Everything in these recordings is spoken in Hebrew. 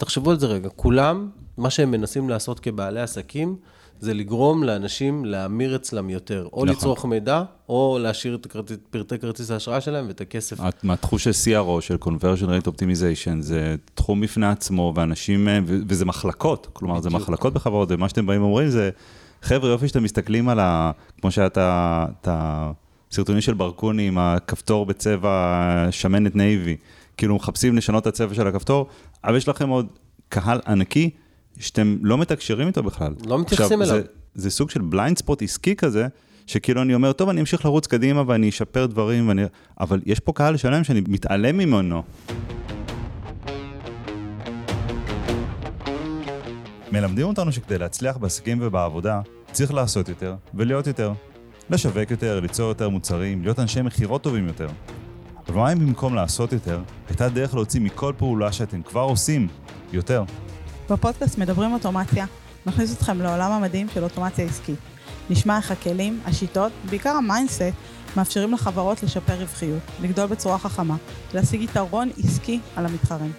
תחשבו על זה רגע, כולם, מה שהם מנסים לעשות כבעלי עסקים, זה לגרום לאנשים להמיר אצלם יותר. או נכון. לצרוך מידע, או להשאיר את הכרטיס- פרטי כרטיס האשראי שלהם ואת הכסף. מהתחוש של CRO, של conversion rate optimization, זה תחום בפני עצמו, ואנשים, אה, וזה מחלקות, כלומר, זה בדיוק. מחלקות בחברות, ומה שאתם באים ואומרים זה, חבר'ה, יופי שאתם מסתכלים על ה... כמו שהיה את הסרטונים של ברקוני עם הכפתור בצבע שמנת נייבי, כאילו מחפשים לשנות את הצבע של הכפתור, אבל יש לכם עוד קהל ענקי שאתם לא מתקשרים איתו בכלל. לא מתייחסים אליו. זה, זה סוג של בליינד ספוט עסקי כזה, שכאילו אני אומר, טוב, אני אמשיך לרוץ קדימה ואני אשפר דברים, ואני... אבל יש פה קהל שלם שאני מתעלם ממנו. מלמדים אותנו שכדי להצליח בעסקים ובעבודה, צריך לעשות יותר ולהיות יותר. לשווק יותר, ליצור יותר מוצרים, להיות אנשי מכירות טובים יותר. אבל מה אם במקום לעשות יותר, הייתה דרך להוציא מכל פעולה שאתם כבר עושים יותר? בפודקאסט מדברים אוטומציה, נכניס אתכם לעולם המדהים של אוטומציה עסקית. נשמע איך הכלים, השיטות, בעיקר המיינדסט, מאפשרים לחברות לשפר רווחיות, לגדול בצורה חכמה, להשיג יתרון עסקי על המתחרים.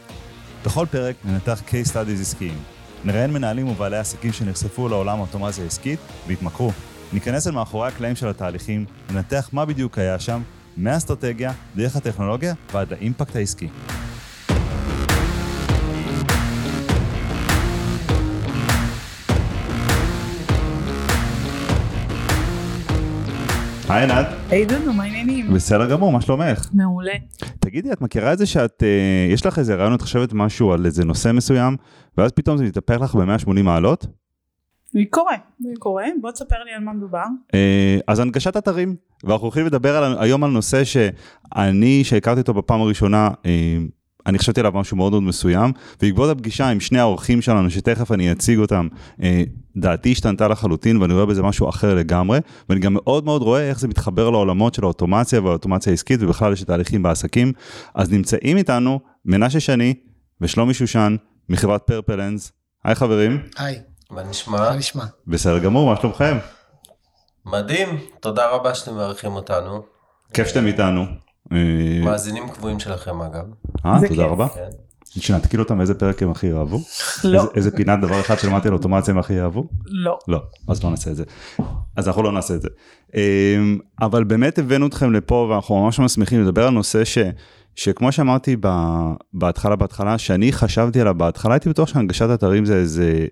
בכל פרק ננתח case studies עסקיים. נראיין מנהלים ובעלי עסקים שנחשפו לעולם האוטומציה העסקית והתמכרו. ניכנס אל מאחורי הקלעים של התהליכים, ננתח מה בדיוק היה שם, מהאסטרטגיה, דרך הטכנולוגיה ועד לאימפקט העסקי. היי עינת, היי דודו, מה העניינים? בסדר גמור, מה שלומך? מעולה. תגידי, את מכירה את זה שאת, אה, יש לך איזה רעיון, את חושבת משהו על איזה נושא מסוים, ואז פתאום זה מתהפך לך ב-180 מעלות? קורה, קורה. בוא תספר לי על מה מדובר. אה, אז הנגשת אתרים, ואנחנו הולכים לדבר על, היום על נושא שאני, שהכרתי אותו בפעם הראשונה, אה, אני חשבתי עליו משהו מאוד מאוד מסוים, ובעקבות הפגישה עם שני האורחים שלנו, שתכף אני אציג אותם, אה, דעתי השתנתה לחלוטין, ואני רואה בזה משהו אחר לגמרי, ואני גם מאוד מאוד רואה איך זה מתחבר לעולמות של האוטומציה והאוטומציה העסקית, ובכלל יש תהליכים בעסקים. אז נמצאים איתנו מנשה שני ושלומי שושן מחברת פרפלנס. היי חברים, היי, מה נשמע? מה נשמע? בסדר גמור, מה שלומכם? מדהים, תודה רבה שאתם מארחים אותנו. כיף שאתם איתנו. אה, מאזינים קבועים שלכם אגב. אה, תודה. רבה. כן. שנתקיל אותם איזה פרק הם הכי אהבו? לא, איזה- פינת דבר אחד שלמדתי על אוטומציה הם הכי אהבו? לא. לא, אז לא נעשה את זה. אז אנחנו לא נעשה את זה. אמ, אבל באמת הבאנו אתכם לפה ואנחנו ממש ממש שמחים לדבר על נושא ש... שכמו שאמרתי בהתחלה בהתחלה שאני חשבתי עליו בהתחלה הייתי בטוח שהנגשת אתרים זה איזה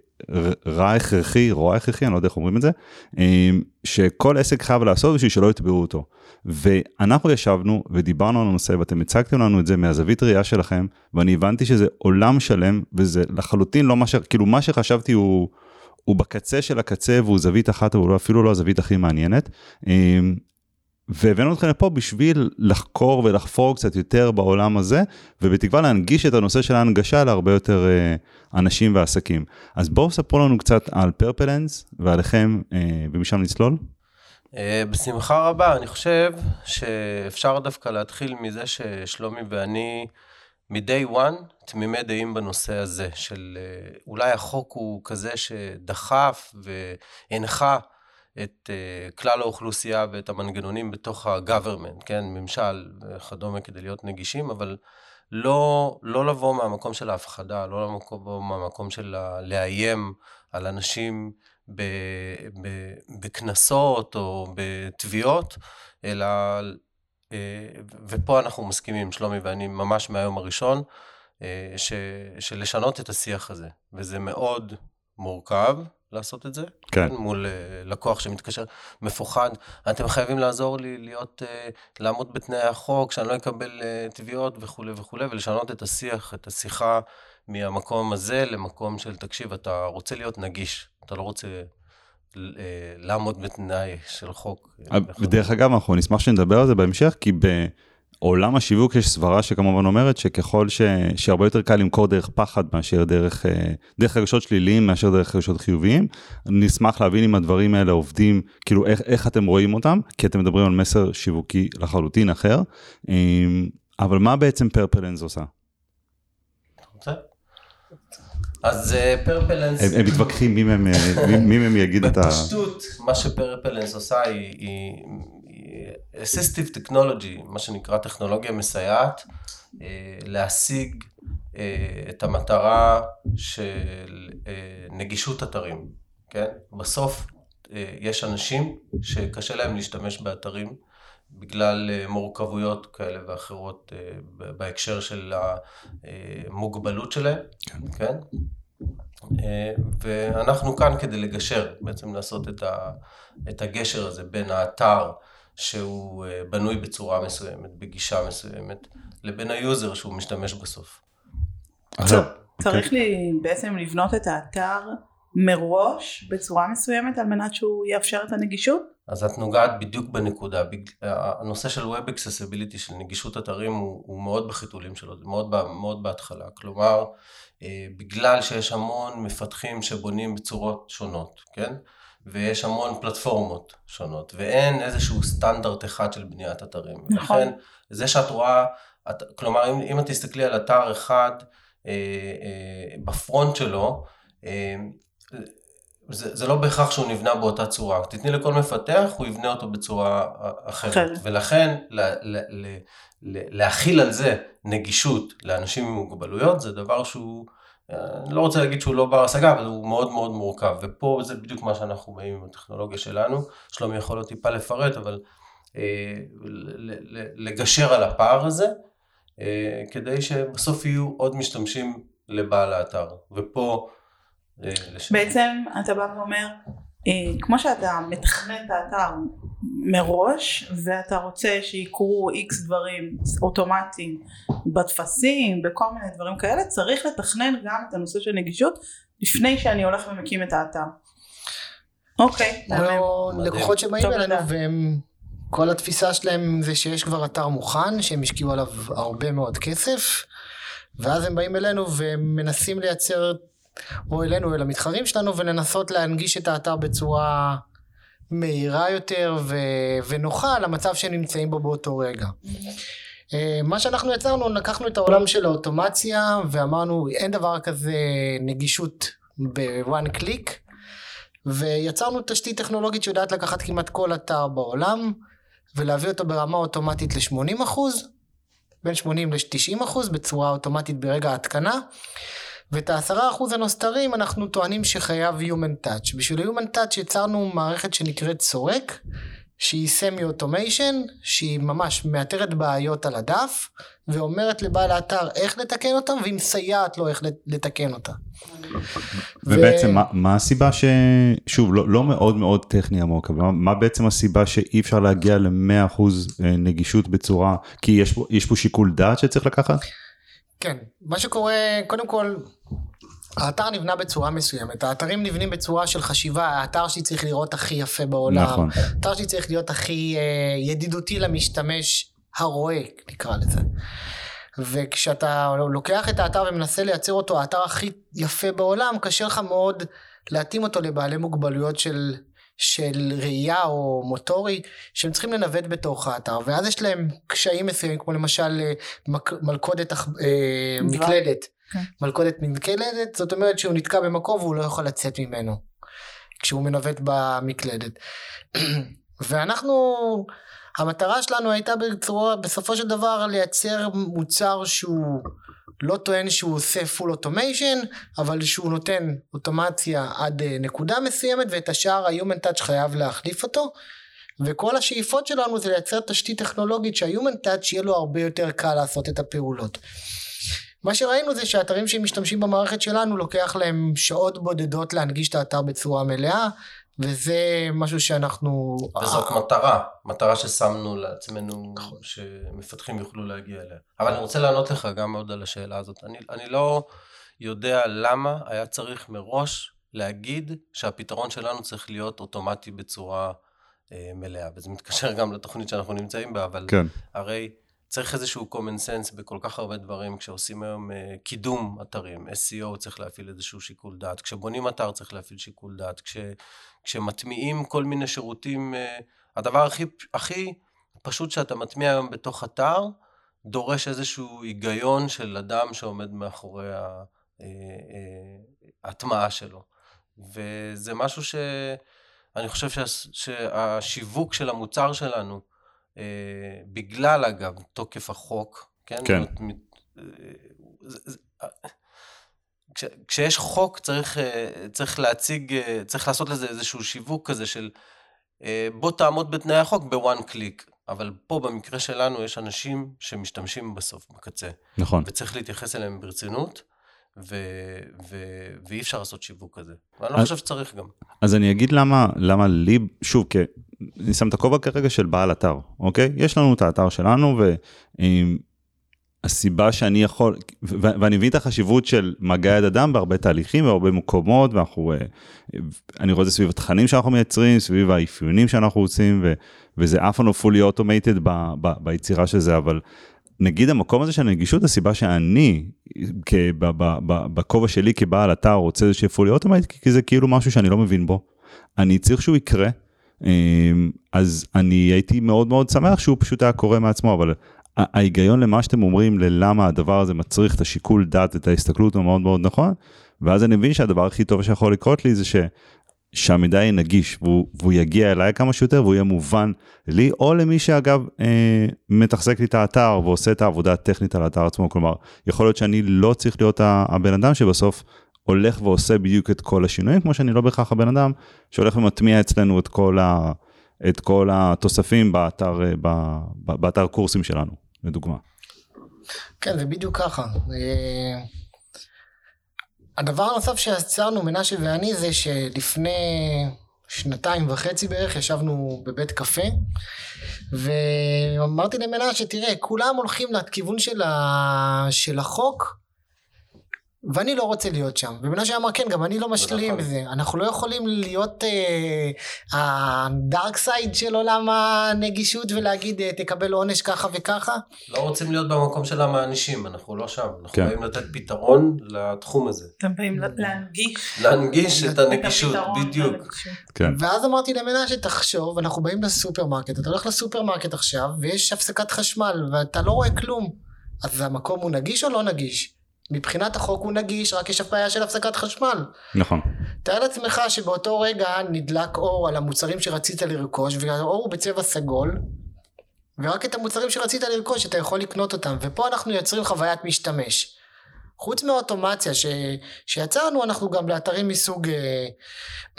רע הכרחי רוע הכרחי אני לא יודע איך אומרים את זה אמ, שכל עסק חייב לעשות בשביל שלא יתבעו אותו. ואנחנו ישבנו ודיברנו על הנושא ואתם הצגתם לנו את זה מהזווית ראייה שלכם ואני הבנתי שזה עולם שלם וזה לחלוטין לא מה ש... כאילו מה שחשבתי הוא. הוא בקצה של הקצה והוא זווית אחת אבל הוא אפילו לא הזווית הכי מעניינת. והבאנו אתכם לפה בשביל לחקור ולחפור קצת יותר בעולם הזה ובתקווה להנגיש את הנושא של ההנגשה להרבה יותר אה, אנשים ועסקים. אז בואו ספרו לנו קצת על פרפלנס ועליכם אה, ומשם נצלול. אה, בשמחה רבה, אני חושב שאפשר דווקא להתחיל מזה ששלומי ואני מ-day one תמימי דעים בנושא הזה של אה, אולי החוק הוא כזה שדחף והנחה את אה, כלל האוכלוסייה ואת המנגנונים בתוך ה-government, כן, ממשל וכדומה כדי להיות נגישים, אבל לא, לא לבוא מהמקום של ההפחדה, לא לבוא מהמקום של לאיים על אנשים בקנסות או בתביעות, אלא, אה, ופה אנחנו מסכימים, שלומי ואני, ממש מהיום הראשון, אה, ש, שלשנות את השיח הזה, וזה מאוד מורכב לעשות את זה, כן. מול אה, לקוח שמתקשר, מפוחד, אתם חייבים לעזור לי להיות, אה, לעמוד בתנאי החוק, שאני לא אקבל אה, תביעות וכולי וכולי, ולשנות את השיח, את השיחה מהמקום הזה למקום של, תקשיב, אתה רוצה להיות נגיש, אתה לא רוצה לעמוד בתנאי של חוק. ודרך אגב אנחנו נשמח שנדבר על זה בהמשך כי בעולם השיווק יש סברה שכמובן אומרת שככל ש... שהרבה יותר קל למכור דרך פחד מאשר דרך, אה, דרך רגשות שליליים מאשר דרך רגשות חיוביים. נשמח להבין אם הדברים האלה עובדים כאילו איך, איך אתם רואים אותם כי אתם מדברים על מסר שיווקי לחלוטין אחר. אה, אבל מה בעצם פרפלנס עושה? אז פרפלנס... הם, הם מתווכחים אה, מי מהם יגיד את ה... בפשטות, מה שפרפלנס עושה היא, Assistive Technology, מה שנקרא טכנולוגיה מסייעת, להשיג את המטרה של נגישות אתרים, כן? בסוף יש אנשים שקשה להם להשתמש באתרים בגלל מורכבויות כאלה ואחרות בהקשר של המוגבלות שלהם, כן? כן? ואנחנו כאן כדי לגשר, בעצם לעשות את הגשר הזה בין האתר שהוא בנוי בצורה מסוימת, בגישה מסוימת, לבין ה user שהוא משתמש בסוף. צריך לי בעצם לבנות את האתר מראש בצורה מסוימת על מנת שהוא יאפשר את הנגישות? אז את נוגעת בדיוק בנקודה, הנושא של Web Accessibility, של נגישות אתרים הוא, הוא מאוד בחיתולים שלו, זה מאוד, מאוד בהתחלה, כלומר אה, בגלל שיש המון מפתחים שבונים בצורות שונות, כן? ויש המון פלטפורמות שונות, ואין איזשהו סטנדרט אחד של בניית אתרים. נכון. לכן, זה שאת רואה, את, כלומר, אם, אם את תסתכלי על אתר אחד אה, אה, בפרונט שלו, אה, זה, זה לא בהכרח שהוא נבנה באותה צורה. תתני לכל מפתח, הוא יבנה אותו בצורה אחרת. אחרת. ולכן, ל, ל, ל, להכיל על זה נגישות לאנשים עם מוגבלויות, זה דבר שהוא, אני לא רוצה להגיד שהוא לא בר השגה, אבל הוא מאוד מאוד מורכב. ופה זה בדיוק מה שאנחנו באים עם הטכנולוגיה שלנו. שלומי יכול להיות טיפה לפרט, אבל אה, לגשר על הפער הזה, אה, כדי שבסוף יהיו עוד משתמשים לבעל האתר. ופה... אה, בעצם אתה בא ואומר, אה, כמו שאתה מתכנן את האתר מראש ואתה רוצה שיקרו איקס דברים אוטומטיים בטפסים בכל מיני דברים כאלה צריך לתכנן גם את הנושא של נגישות לפני שאני הולך ומקים את האתר. אוקיי. או לקוחות שבאים אלינו והם כל התפיסה שלהם זה שיש כבר אתר מוכן שהם השקיעו עליו הרבה מאוד כסף ואז הם באים אלינו ומנסים לייצר או אלינו אל המתחרים שלנו ולנסות להנגיש את האתר בצורה מהירה יותר ו- ונוחה למצב שהם נמצאים בו באותו רגע. אה, מה שאנחנו יצרנו לקחנו את העולם של האוטומציה ואמרנו אין דבר כזה נגישות בוואן קליק ויצרנו תשתית טכנולוגית שיודעת לקחת כמעט כל אתר בעולם ולהביא אותו ברמה אוטומטית ל-80 בין 80 ל-90 בצורה אוטומטית ברגע ההתקנה ואת העשרה אחוז הנוסתרים אנחנו טוענים שחייב Human Touch. בשביל Human Touch יצרנו מערכת שנקראת סורק, שהיא סמי אוטומיישן, שהיא ממש מאתרת בעיות על הדף, ואומרת לבעל האתר איך לתקן אותם, והיא מסייעת לו איך לתקן אותה. ובעצם ו... מה, מה הסיבה ש... שוב, לא, לא מאוד מאוד טכני עמוק, אבל מה, מה בעצם הסיבה שאי אפשר להגיע ל-100% אה, נגישות בצורה, כי יש פה, יש פה שיקול דעת שצריך לקחת? כן, מה שקורה, קודם כל, האתר נבנה בצורה מסוימת, האתרים נבנים בצורה של חשיבה, האתר שלי צריך לראות הכי יפה בעולם, נכון. האתר שלי צריך להיות הכי אה, ידידותי למשתמש הרואה, נקרא לזה. וכשאתה לוקח את האתר ומנסה לייצר אותו האתר הכי יפה בעולם, קשה לך מאוד להתאים אותו לבעלי מוגבלויות של של ראייה או מוטורי שהם צריכים לנווט בתוך האתר ואז יש להם קשיים מסוימים כמו למשל אה, מלכודת אה, מקלדת. כן. מלכודת מקלדת זאת אומרת שהוא נתקע במקום והוא לא יכול לצאת ממנו כשהוא מנווט במקלדת. ואנחנו המטרה שלנו הייתה בצורה בסופו של דבר לייצר מוצר שהוא לא טוען שהוא עושה full automation אבל שהוא נותן אוטומציה עד אה, נקודה מסוימת ואת השאר ה-human touch חייב להחליף אותו וכל השאיפות שלנו זה לייצר תשתית טכנולוגית שה-human touch יהיה לו הרבה יותר קל לעשות את הפעולות. מה שראינו זה שהאתרים שמשתמשים במערכת שלנו לוקח להם שעות בודדות להנגיש את האתר בצורה מלאה וזה משהו שאנחנו... וזאת מטרה, מטרה ששמנו לעצמנו, נכון. שמפתחים יוכלו להגיע אליה. אבל אני רוצה לענות לך גם מאוד על השאלה הזאת. אני, אני לא יודע למה היה צריך מראש להגיד שהפתרון שלנו צריך להיות אוטומטי בצורה אה, מלאה, וזה מתקשר גם לתוכנית שאנחנו נמצאים בה, אבל כן. הרי... צריך איזשהו common sense בכל כך הרבה דברים, כשעושים היום uh, קידום אתרים, SEO צריך להפעיל איזשהו שיקול דעת, כשבונים אתר צריך להפעיל שיקול דעת, כש, כשמטמיעים כל מיני שירותים, uh, הדבר הכי, הכי פשוט שאתה מטמיע היום בתוך אתר, דורש איזשהו היגיון של אדם שעומד מאחורי ההטמעה אה, שלו. וזה משהו שאני חושב שה, שהשיווק של המוצר שלנו, בגלל אגב תוקף החוק, כן? כן. כש, כשיש חוק צריך, צריך להציג, צריך לעשות לזה איזשהו שיווק כזה של בוא תעמוד בתנאי החוק בוואן קליק. אבל פה במקרה שלנו יש אנשים שמשתמשים בסוף, בקצה. נכון. וצריך להתייחס אליהם ברצינות, ו... ו... ואי אפשר לעשות שיווק כזה. ואני לא חושב שצריך גם. אז אני אגיד למה, למה לי, שוב, כי אני שם את הכובע כרגע של בעל אתר, אוקיי? יש לנו את האתר שלנו, והסיבה שאני יכול. ואני מבין את החשיבות של מגע יד אדם בהרבה תהליכים, בהרבה מקומות, ואנחנו, אני רואה את זה סביב התכנים שאנחנו מייצרים, סביב האפיונים שאנחנו רוצים, ו... וזה אף פעם לא fully automated ב, ב, ביצירה של זה, אבל נגיד המקום הזה של הנגישות, הסיבה שאני, בכובע שלי כבעל אתר רוצה שיהיה fully automated, כי זה כאילו משהו שאני לא מבין בו. אני צריך שהוא יקרה, אז אני הייתי מאוד מאוד שמח שהוא פשוט היה קורה מעצמו, אבל ההיגיון למה שאתם אומרים, ללמה הדבר הזה מצריך את השיקול דעת, את ההסתכלות, הוא מאוד מאוד נכון, ואז אני מבין שהדבר הכי טוב שיכול לקרות לי זה ש... שהמידע יהיה נגיש והוא, והוא יגיע אליי כמה שיותר והוא יהיה מובן לי או למי שאגב אה, מתחזק לי את האתר ועושה את העבודה הטכנית על האתר עצמו. כלומר יכול להיות שאני לא צריך להיות הבן אדם שבסוף הולך ועושה בדיוק את כל השינויים כמו שאני לא בהכרח הבן אדם שהולך ומטמיע אצלנו את כל, ה, את כל התוספים באתר, אה, באתר קורסים שלנו לדוגמה. כן זה בדיוק ככה. אה, הדבר הנוסף שיצרנו מנשה ואני זה שלפני שנתיים וחצי בערך ישבנו בבית קפה ואמרתי למנשה תראה כולם הולכים לכיוון של, ה... של החוק ואני לא רוצה להיות שם. ומנשה אמר כן גם אני לא משלים עם זה. אנחנו לא יכולים להיות ה dark אה, side של עולם הנגישות ולהגיד אה, תקבל עונש ככה וככה. לא רוצים להיות במקום של המענישים אנחנו לא שם. אנחנו כן. באים לתת פתרון לתחום הזה. אתם באים להנגיש. להנגיש את הנגישות בדיוק. כן. ואז אמרתי למנשה תחשוב אנחנו באים לסופרמרקט אתה הולך לסופרמרקט עכשיו ויש הפסקת חשמל ואתה לא רואה כלום. אז המקום הוא נגיש או לא נגיש? מבחינת החוק הוא נגיש, רק יש בעיה של הפסקת חשמל. נכון. תאר לעצמך שבאותו רגע נדלק אור על המוצרים שרצית לרכוש, והאור הוא בצבע סגול, ורק את המוצרים שרצית לרכוש אתה יכול לקנות אותם, ופה אנחנו יוצרים חוויית משתמש. חוץ מהאוטומציה ש... שיצרנו אנחנו גם לאתרים מסוג אה,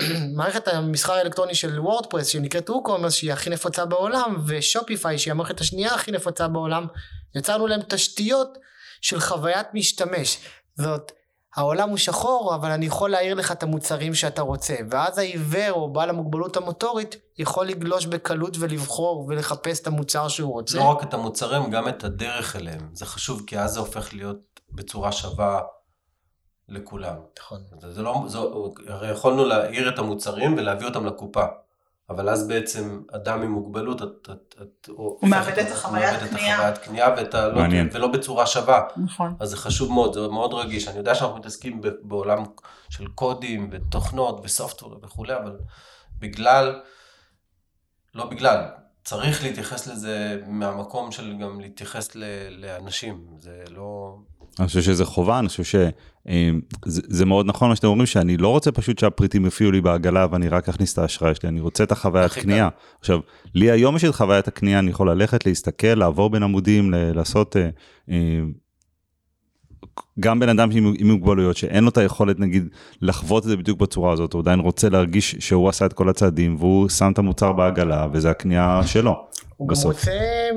מערכת המסחר האלקטרוני של WordPress שנקראת WooCommerce שהיא הכי נפוצה בעולם ו Shopify שהיא המערכת השנייה הכי נפוצה בעולם יצרנו להם תשתיות של חוויית משתמש. זאת, העולם הוא שחור, אבל אני יכול להעיר לך את המוצרים שאתה רוצה. ואז העיוור או בעל המוגבלות המוטורית יכול לגלוש בקלות ולבחור ולחפש את המוצר שהוא רוצה. לא רק את המוצרים, גם את הדרך אליהם. זה חשוב, כי אז זה הופך להיות בצורה שווה לכולם. נכון. זה, זה לא, זה, הרי יכולנו להעיר את המוצרים ולהביא אותם לקופה. אבל אז בעצם אדם עם מוגבלות, את, את, את, הוא מאבד את החוויית קנייה. החוויית קנייה ואתה לא, ולא בצורה שווה. נכון. אז זה חשוב מאוד, זה מאוד רגיש. אני יודע שאנחנו מתעסקים בעולם של קודים ותוכנות וסופטוור וכולי, אבל בגלל, לא בגלל, צריך להתייחס לזה מהמקום של גם להתייחס ל, לאנשים, זה לא... אני חושב שזה חובה, אני חושב שזה מאוד נכון מה שאתם אומרים, שאני לא רוצה פשוט שהפריטים יופיעו לי בעגלה ואני רק אכניס את האשראי שלי, אני רוצה את החוויית קנייה. עכשיו, לי היום יש את חוויית הקנייה, אני יכול ללכת, להסתכל, לעבור בין עמודים, לעשות... אה, אה, גם בן אדם עם, עם מוגבלויות שאין לו את היכולת נגיד לחוות את זה בדיוק בצורה הזאת, הוא עדיין רוצה להרגיש שהוא עשה את כל הצעדים והוא שם את המוצר בעגלה וזה הקנייה שלו. הוא בסוף. גם רוצה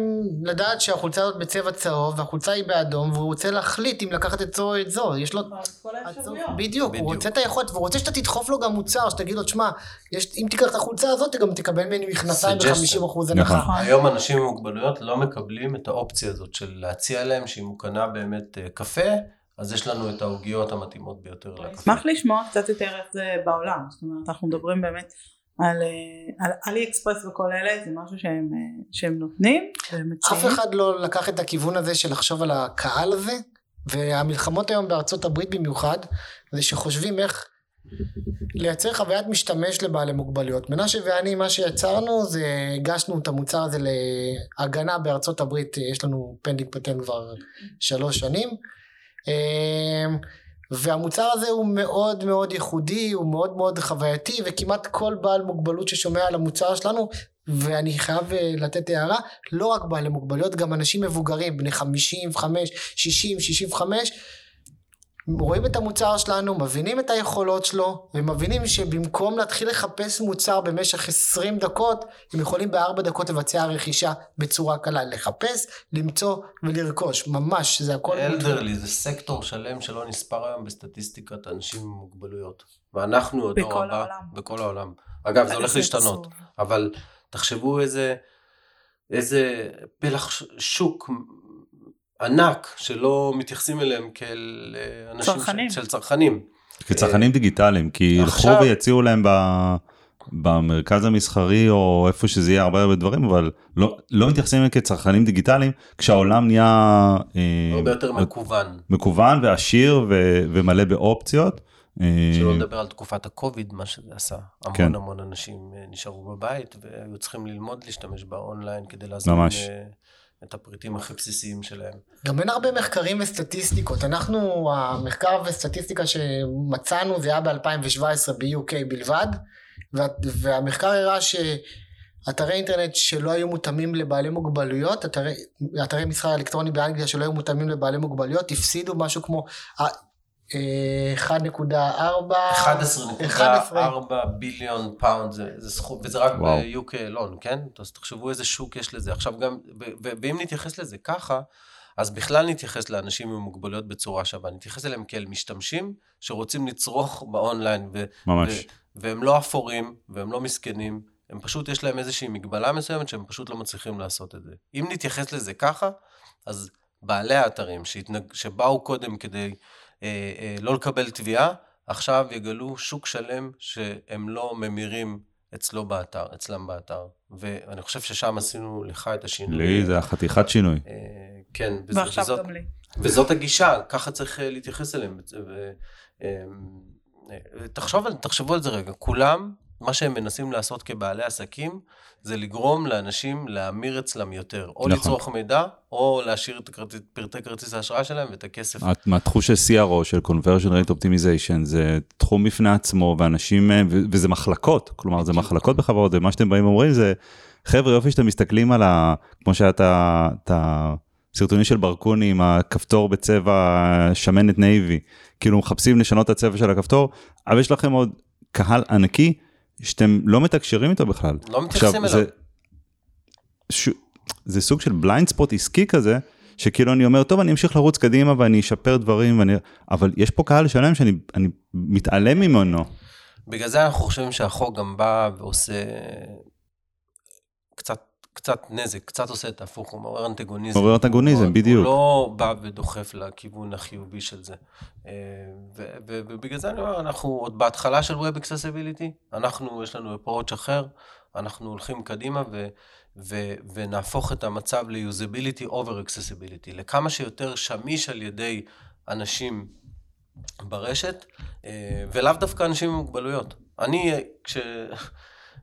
לדעת שהחולצה הזאת בצבע צהוב והחולצה היא באדום והוא רוצה להחליט אם לקחת את זו או את זו יש לו בדיוק, בדיוק הוא רוצה את היכולת והוא רוצה שאתה תדחוף לו גם מוצר שתגיד לו תשמע אם תיקח את החולצה הזאת גם תקבל ממני מכנסיים ב-50% אחוז הנחה. נכון. היום אנשים עם מוגבלויות לא מקבלים את האופציה הזאת של להציע להם שאם הוא קנה באמת אה, קפה אז יש לנו את העוגיות המתאימות ביותר לקפה. אשמח לשמוע קצת יותר איך זה בעולם זאת אומרת אנחנו מדברים באמת על, אה, על אלי אקספרס וכל אלה זה משהו שהם, אה, שהם נותנים אף אחד לא לקח את הכיוון הזה של לחשוב על הקהל הזה והמלחמות היום בארצות הברית במיוחד זה שחושבים איך לייצר חוויית משתמש לבעלי מוגבלויות. מנשה ואני מה שיצרנו זה הגשנו את המוצר הזה להגנה בארצות הברית יש לנו pending patent כבר שלוש שנים והמוצר הזה הוא מאוד מאוד ייחודי, הוא מאוד מאוד חווייתי, וכמעט כל בעל מוגבלות ששומע על המוצר שלנו, ואני חייב אה, לתת הערה, לא רק בעלי מוגבלויות, גם אנשים מבוגרים, בני 55, 60, 65, רואים את המוצר שלנו, מבינים את היכולות שלו, ומבינים שבמקום להתחיל לחפש מוצר במשך 20 דקות, הם יכולים בארבע דקות לבצע רכישה בצורה קלה. לחפש, למצוא ולרכוש. ממש, זה הכל... אלדרלי, זה סקטור שלם שלא נספר היום בסטטיסטיקת אנשים עם מוגבלויות. ואנחנו הדור בכל הבא, העולם. בכל העולם. אגב, זה הולך להשתנות. אבל תחשבו איזה, איזה פלח שוק ענק שלא מתייחסים אליהם כאל אה, אנשים צרכנים. של, של צרכנים. כצרכנים דיגיטליים, כי ילכו ויציעו להם ב... במרכז המסחרי או איפה שזה יהיה הרבה הרבה דברים, אבל לא, לא מתייחסים אליהם כצרכנים דיגיטליים, כשהעולם נהיה אה, הרבה יותר מקוון. מקוון ועשיר ו, ומלא באופציות. אה, שלא לדבר על תקופת הקוביד, מה שזה עשה. המון כן. המון אנשים אה, נשארו בבית והיו צריכים ללמוד להשתמש באונליין כדי להזמין ממש. את הפריטים הכי בסיסיים שלהם. גם אין הרבה מחקרים וסטטיסטיקות. אנחנו, המחקר וסטטיסטיקה שמצאנו זה היה ב-2017 ב-UK בלבד, וה, והמחקר הראה שאתרי אינטרנט שלא היו מותאמים לבעלי מוגבלויות, אתרי, אתרי מסחר אלקטרוני באנגליה שלא היו מותאמים לבעלי מוגבלויות, הפסידו משהו כמו 1.4... 11.4 billion pound זה, זה סכום, וזה רק. ב-UK אלון, כן? אז תחשבו איזה שוק יש לזה. עכשיו גם, ואם נתייחס לזה ככה, אז בכלל נתייחס לאנשים עם מוגבלויות בצורה שווה. נתייחס אליהם כאל משתמשים שרוצים לצרוך ב-online, ו- ממש. ו- והם לא אפורים, והם לא מסכנים, הם פשוט, יש להם איזושהי מגבלה מסוימת שהם פשוט לא מצליחים לעשות את זה. אם נתייחס לזה ככה, אז בעלי האתרים שהתנג... שבאו קודם כדי אה, אה, לא לקבל תביעה, עכשיו יגלו שוק שלם שהם לא ממירים אצלו באתר, אצלם באתר. ואני חושב ששם עשינו לך את השינוי. לי זה החתיכת שינוי. אה, כן, וזה, ועכשיו וזאת, גם לי. וזאת הגישה, ככה צריך אה, להתייחס אליהם. ו, אה, אה, תחשוב, תחשבו על זה רגע, כולם, מה שהם מנסים לעשות כבעלי עסקים, זה לגרום לאנשים להמיר אצלם יותר. או נכון. לצרוך מידע, או להשאיר את הכרטיס- פרטי כרטיס האשראי שלהם ואת הכסף. מהתחוש של CRO, של conversion rate optimization, זה תחום בפני עצמו, ואנשים, אה, וזה מחלקות, כלומר, זה. מחלקות בחברות, ומה שאתם באים ואומרים זה, חבר'ה, יופי שאתם מסתכלים על ה... כמו שהיה את ה- את הסרטונים של ברקוני עם הכפתור בצבע שמנת נייבי, כאילו מחפשים לשנות את הצבע של הכפתור, אבל יש לכם עוד קהל ענקי שאתם לא מתקשרים איתו בכלל. לא מתייחסים אליו. זה, ש... זה סוג של בליינד ספוט עסקי כזה, שכאילו אני אומר, טוב, אני אמשיך לרוץ קדימה ואני אשפר דברים, ואני... אבל יש פה קהל שלם שאני אני מתעלם ממנו. בגלל זה אנחנו חושבים שהחוק גם בא ועושה קצת, נזק, קצת עושה את ההפוך, הוא מעורר אנטגוניזם. מעורר אנטגוניזם, הוא- בדיוק. הוא לא בא ודוחף לכיוון החיובי של זה. אה, ובגלל זה אני אומר, אנחנו עוד בהתחלה של Web Accessibility, אנחנו, יש לנו approach אחר, אנחנו הולכים קדימה ו... ו- ונהפוך את המצב ל-usability over accessibility, לכמה שיותר שמיש על ידי אנשים ברשת, אה, ולאו דווקא אנשים עם מוגבלויות. אני,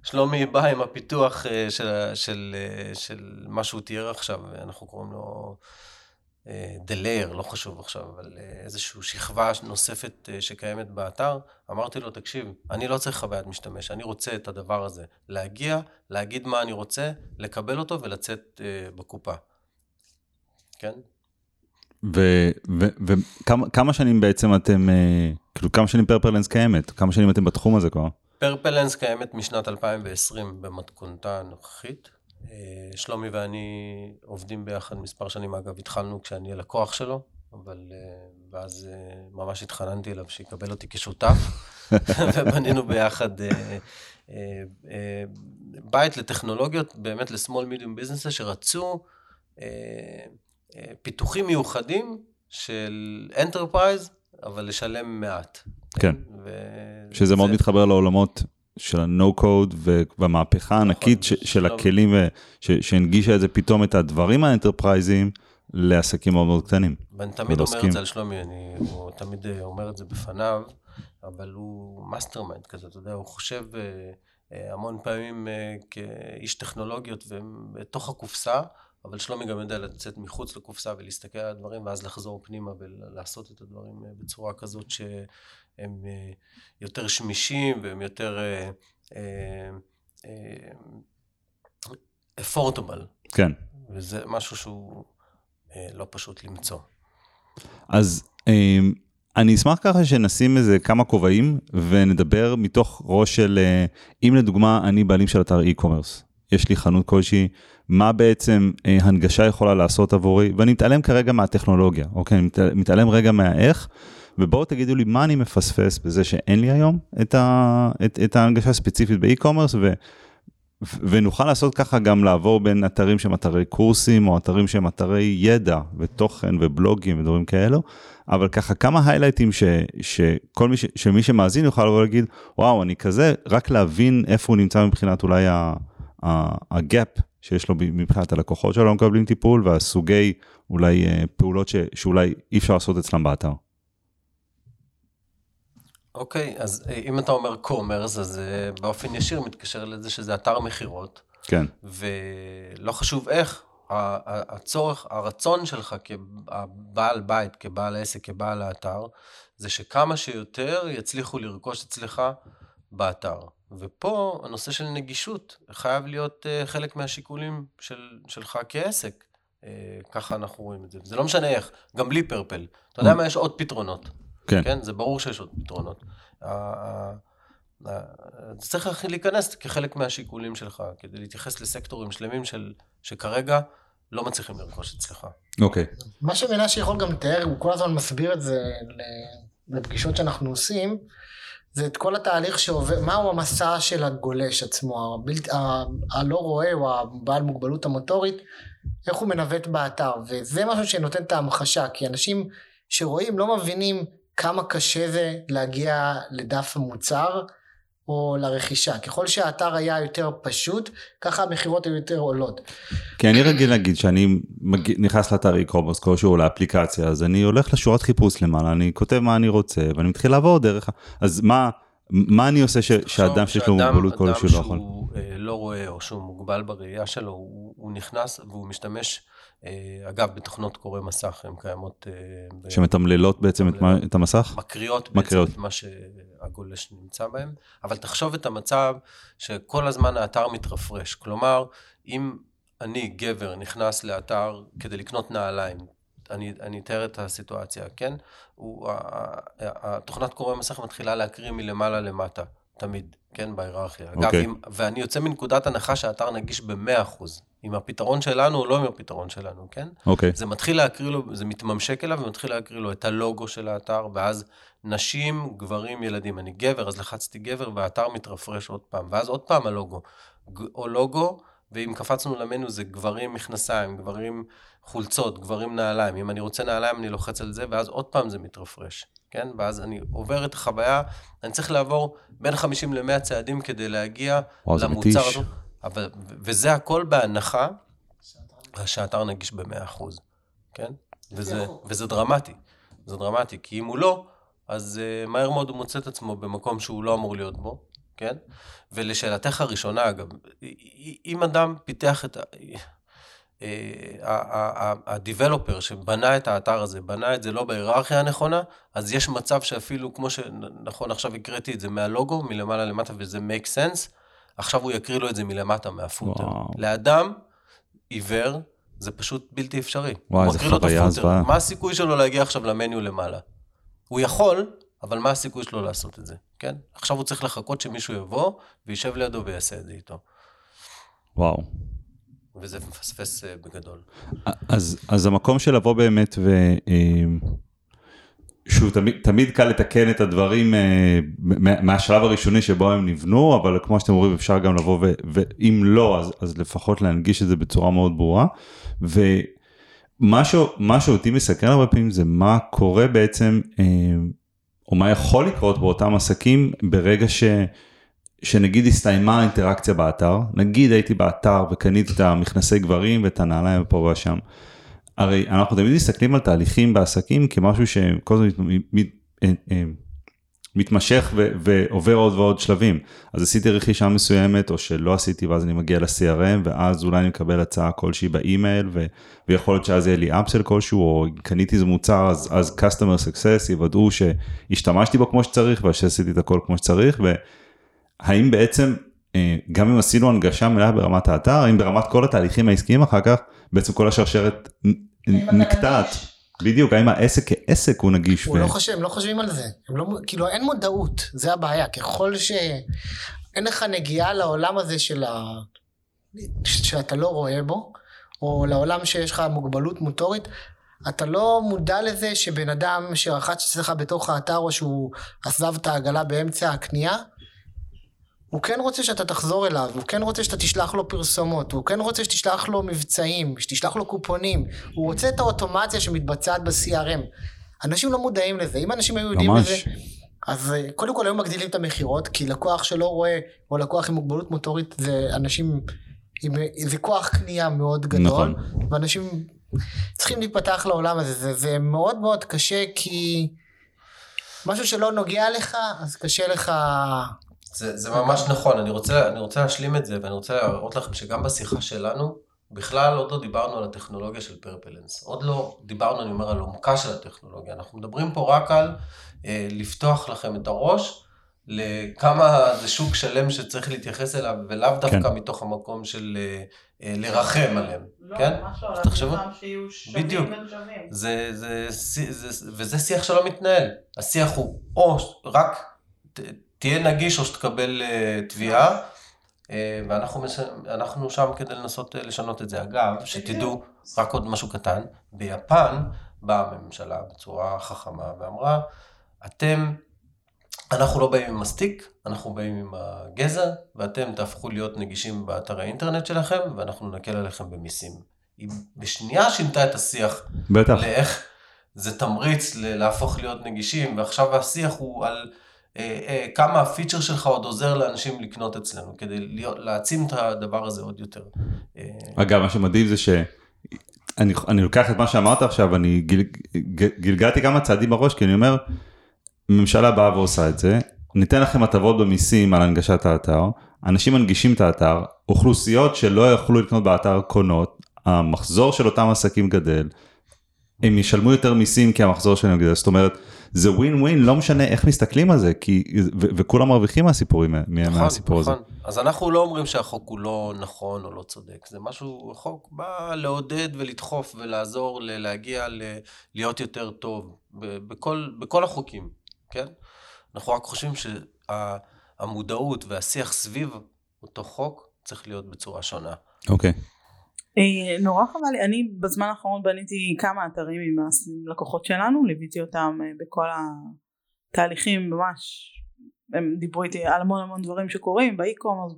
כששלומי בא עם הפיתוח אה, של, של, אה, של מה שהוא תיאר עכשיו, אנחנו קוראים לו אה, The Layer, לא חשוב עכשיו, אבל אה, איזושהי שכבה נוספת אה, שקיימת באתר, אמרתי לו, תקשיב, אני לא צריך חוויית משתמש, אני רוצה את הדבר הזה, להגיע, להגיד מה אני רוצה, לקבל אותו ולצאת אה, בקופה. כן? וכמה שנים בעצם אתם, אה, כאילו כמה שנים פרפרלנס קיימת? כמה שנים אתם בתחום הזה כבר? פרפלנס קיימת משנת 2020 במתכונתה הנוכחית. אה, שלומי ואני עובדים ביחד מספר שנים, אגב, התחלנו כשאני הלקוח שלו, אבל אה, ואז אה, ממש התחננתי אליו שיקבל אותי כשותף, ובנינו ביחד בית לטכנולוגיות, באמת ל-small medium businesses שרצו פיתוחים מיוחדים של enterprise, אבל לשלם מעט. כן. ו- שזה מאוד מתחבר לעולמות של ה-no code והמהפכה הענקית ש- של שלום. הכלים ש- שהנגישה את זה פתאום את הדברים ה-enterpriseיים לעסקים מאוד מאוד קטנים. ואני תמיד אומר. את זה על שלומי, אני, הוא תמיד אה, אומר את זה בפניו, אבל הוא mastermind כזה, אתה יודע, הוא חושב אה, אה, המון פעמים כאיש טכנולוגיות ובתוך הקופסה, אבל שלומי גם יודע לצאת מחוץ לקופסה ולהסתכל על הדברים, ואז לחזור פנימה ולעשות את הדברים בצורה כזאת שהם אה, יותר שמישים והם יותר... אה, אה, אה. כן. וזה משהו שהוא לא פשוט למצוא. אז אה, אני אשמח ככה שנשים איזה כמה כובעים ונדבר מתוך ראש של, אם לדוגמה אני בעלים של אתר e-commerce, יש לי חנות כלשהי, מה בעצם אה, הנגשה יכולה לעשות עבורי, ואני מתעלם כרגע מהטכנולוגיה, אוקיי? אני מתעלם רגע מהאיך, ובואו תגידו לי מה אני מפספס בזה שאין לי היום את, ה, את, את ההנגשה הספציפית באי-קומרס, ונוכל לעשות ככה גם לעבור בין אתרים שהם אתרי קורסים, או אתרים שהם אתרי ידע ותוכן ובלוגים ודברים כאלו, אבל ככה כמה היילייטים ש, שכל מי, ש, שמי שמאזין יוכל לבוא להגיד, וואו, אני כזה, רק להבין איפה הוא נמצא מבחינת אולי הגאפ שיש לו מבחינת הלקוחות שלו לא מקבלים טיפול, והסוגי אולי אה, פעולות ש, שאולי אי אפשר לעשות אצלם באתר. אוקיי, אז אה, אם אתה אומר קומרס, אז אה, באופן ישיר מתקשר לזה שזה אתר מכירות. כן. ולא חשוב איך, הצורך, הרצון שלך כבעל בית, כבעל עסק, כבעל האתר, זה שכמה שיותר יצליחו לרכוש אצלך באתר. ופה הנושא של נגישות חייב להיות uh, חלק מהשיקולים של, שלך כעסק. ככה אנחנו רואים את זה. זה לא משנה איך, גם בלי פרפל. אתה יודע mm. מה, יש עוד פתרונות. כן. כן? זה ברור שיש עוד פתרונות. זה צריך להיכנס כחלק מהשיקולים שלך, כדי להתייחס לסקטורים שלמים של, שכרגע לא מצליחים לרכוש אצלך. אוקיי. Okay. מה שמנשה יכול גם לתאר, הוא כל הזמן מסביר את זה לפגישות שאנחנו עושים, זה את כל התהליך שעובר, מהו המסע של הגולש עצמו, הבלת, ה, הלא רואה או הבעל מוגבלות המוטורית, איך הוא מנווט באתר, וזה משהו שנותן את ההמחשה, כי אנשים שרואים לא מבינים כמה קשה זה להגיע לדף המוצר או לרכישה. ככל שהאתר היה יותר פשוט, ככה המכירות היו יותר עולות. כי אני רגיל להגיד שאני מג... נכנס לאתר e-commerce כלשהו לאפליקציה, אז אני הולך לשורת חיפוש למעלה, אני כותב מה אני רוצה, ואני מתחיל לעבור דרך, אז מה, מה אני עושה ש... שאדם שיש לו מוגבלות כלשהו לא יכול? אדם שהוא אה, לא רואה או שהוא מוגבל בראייה שלו, הוא, הוא נכנס והוא משתמש אה, אגב, בתוכנות קורא מסך הן קיימות... אה, שמתמללות בעצם את, מה, את המסך? מקריאות, מקריאות בעצם את מה שהגולש נמצא בהם, אבל תחשוב את המצב שכל הזמן האתר מתרפרש. כלומר, אם אני, גבר, נכנס לאתר כדי לקנות נעליים, אני, אני אתאר את הסיטואציה, כן? הוא, התוכנת קורא מסך מתחילה להקריא מלמעלה למטה, תמיד, כן? בהיררכיה. Okay. אגב, אוקיי. אם, ואני יוצא מנקודת הנחה שהאתר נגיש ב-100%. עם הפתרון שלנו או לא עם הפתרון שלנו, כן? אוקיי. Okay. זה מתחיל להקריא לו, זה מתממשק אליו ומתחיל להקריא לו את הלוגו של האתר, ואז נשים, גברים, ילדים. אני גבר, אז לחצתי גבר והאתר מתרפרש עוד פעם, ואז עוד פעם הלוגו. או לוגו, ואם קפצנו למנו זה גברים מכנסיים, גברים חולצות, גברים נעליים. אם אני רוצה נעליים אני לוחץ על זה, ואז עוד פעם זה מתרפרש, כן? ואז אני עובר את החוויה, אני צריך לעבור בין 50 ל-100 צעדים כדי להגיע וואו, למוצר הזה. אבל, וזה הכל בהנחה שהאתר נגיש ב-100%, כן? וזה, וזה דרמטי. זה דרמטי, כי אם הוא לא, אז uh, מהר מאוד הוא מוצא את עצמו במקום שהוא לא אמור להיות בו, כן? ולשאלתך הראשונה, אגב, אם אדם פיתח את ה... הדיבלופר שבנה את האתר הזה, בנה את זה לא בהיררכיה הנכונה, אז יש מצב שאפילו, כמו שנכון, עכשיו הקראתי את זה מהלוגו, מלמעלה למטה, וזה make sense, עכשיו הוא יקריא לו את זה מלמטה מהפוטר. לאדם עיוור, זה פשוט בלתי אפשרי. וואי, איזה חוויה זוועה. מה הסיכוי שלו להגיע עכשיו למניו למעלה? הוא יכול, אבל מה הסיכוי שלו לעשות את זה, כן? עכשיו הוא צריך לחכות שמישהו יבוא וישב לידו ויעשה את זה איתו. וואו. וזה מפספס אה, בגדול. אז, אז המקום של לבוא באמת ו... אה, שהוא תמיד, תמיד קל לתקן את הדברים אה, מהשלב הראשוני שבו הם נבנו, אבל כמו שאתם אומרים אפשר גם לבוא ו, ואם לא, אז, אז לפחות להנגיש את זה בצורה מאוד ברורה. ומה שאותי מסקרן הרבה פעמים זה מה קורה בעצם, או מה יכול לקרות באותם עסקים ברגע ש... שנגיד הסתיימה האינטראקציה באתר, נגיד הייתי באתר וקניתי את המכנסי גברים ואת הנעליים פה ושם. הרי אנחנו תמיד מסתכלים על תהליכים בעסקים כמשהו שכל הזמן מת, אה, אה, מתמשך ו, ועובר עוד ועוד שלבים. אז עשיתי רכישה מסוימת או שלא עשיתי ואז אני מגיע ל-CRM ואז אולי אני מקבל הצעה כלשהי באימייל ו, ויכול להיות שאז יהיה לי אפסל כלשהו או קניתי איזה מוצר אז, אז customer success יוודאו שהשתמשתי בו כמו שצריך ושעשיתי את הכל כמו שצריך והאם בעצם אה, גם אם עשינו הנגשה מלאה ברמת האתר, האם ברמת כל התהליכים העסקיים אחר כך, בעצם כל השרשרת נקטעת. בדיוק, האם העסק כעסק הוא נגיש? הוא ו... לא חושב, הם לא חושבים על זה. הם לא, כאילו אין מודעות, זה הבעיה. ככל שאין לך נגיעה לעולם הזה של ה... שאתה לא רואה בו, או לעולם שיש לך מוגבלות מוטורית, אתה לא מודע לזה שבן אדם שרחץ אצלך בתוך האתר או שהוא עזב את העגלה באמצע הקנייה, הוא כן רוצה שאתה תחזור אליו, הוא כן רוצה שאתה תשלח לו פרסומות, הוא כן רוצה שתשלח לו מבצעים, שתשלח לו קופונים, הוא רוצה את האוטומציה שמתבצעת ב-CRM. אנשים לא מודעים לזה, אם אנשים היו יודעים לזה, אז אה, קודם כל היו מגדילים את המכירות, כי לקוח שלא רואה, או לקוח עם מוגבלות מוטורית, זה אנשים, עם, זה כוח קנייה מאוד גדול, נכון. ואנשים צריכים להיפתח לעולם הזה, זה, זה מאוד מאוד קשה, כי משהו שלא נוגע לך, אז קשה לך זה, זה ממש נכון, אני רוצה, אני רוצה להשלים את זה, ואני רוצה להראות לכם שגם בשיחה שלנו, בכלל עוד לא דיברנו על הטכנולוגיה של פרפלנס. עוד לא דיברנו, אני אומר, על עומקה של הטכנולוגיה. אנחנו מדברים פה רק על אה, לפתוח לכם את הראש לכמה זה שוק שלם שצריך להתייחס אליו, ולאו דווקא כן. מתוך המקום של אה, אה, לרחם עליהם. לא, כן? ממש לא, תחשבו, בדיוק. זה, זה, זה, זה, וזה שיח שלא מתנהל. השיח הוא או רק... תהיה נגיש או שתקבל uh, תביעה, uh, ואנחנו שם כדי לנסות uh, לשנות את זה. אגב, שתדעו, רק עוד משהו קטן, ביפן באה הממשלה בצורה חכמה ואמרה, אתם, אנחנו לא באים עם מסטיק, אנחנו באים עם הגזע, ואתם תהפכו להיות נגישים באתר האינטרנט שלכם, ואנחנו נקל עליכם במיסים. היא בשנייה שינתה את השיח. בטח. לאיך זה תמריץ להפוך להיות נגישים, ועכשיו השיח הוא על... אה, אה, כמה הפיצ'ר שלך עוד עוזר לאנשים לקנות אצלנו, כדי להיות, להעצים את הדבר הזה עוד יותר. אה, אגב, מה שמדהים זה שאני אני לוקח את מה שאמרת עכשיו, אני גיל, גלגלתי כמה צעדים בראש, כי אני אומר, ממשלה באה ועושה את זה, ניתן לכם הטבות במיסים על הנגשת האתר, אנשים מנגישים את האתר, אוכלוסיות שלא יכלו לקנות באתר קונות, המחזור של אותם עסקים גדל, הם ישלמו יותר מיסים כי המחזור שלהם גדל, זאת אומרת, זה ווין ווין, לא משנה איך מסתכלים על זה, כי, ו- וכולם מרוויחים מהסיפורים, נכון, מהסיפור נכון. הזה. אז אנחנו לא אומרים שהחוק הוא לא נכון או לא צודק, זה משהו, החוק בא לעודד ולדחוף ולעזור להגיע ל- להיות יותר טוב, בכל, בכל החוקים, כן? אנחנו רק חושבים שהמודעות והשיח סביב אותו חוק צריך להיות בצורה שונה. אוקיי. Okay. אה, נורא חבל לי, אני בזמן האחרון בניתי כמה אתרים עם הלקוחות שלנו, ליוויתי אותם אה, בכל התהליכים ממש, הם דיברו איתי על המון המון דברים שקורים באי-קומרס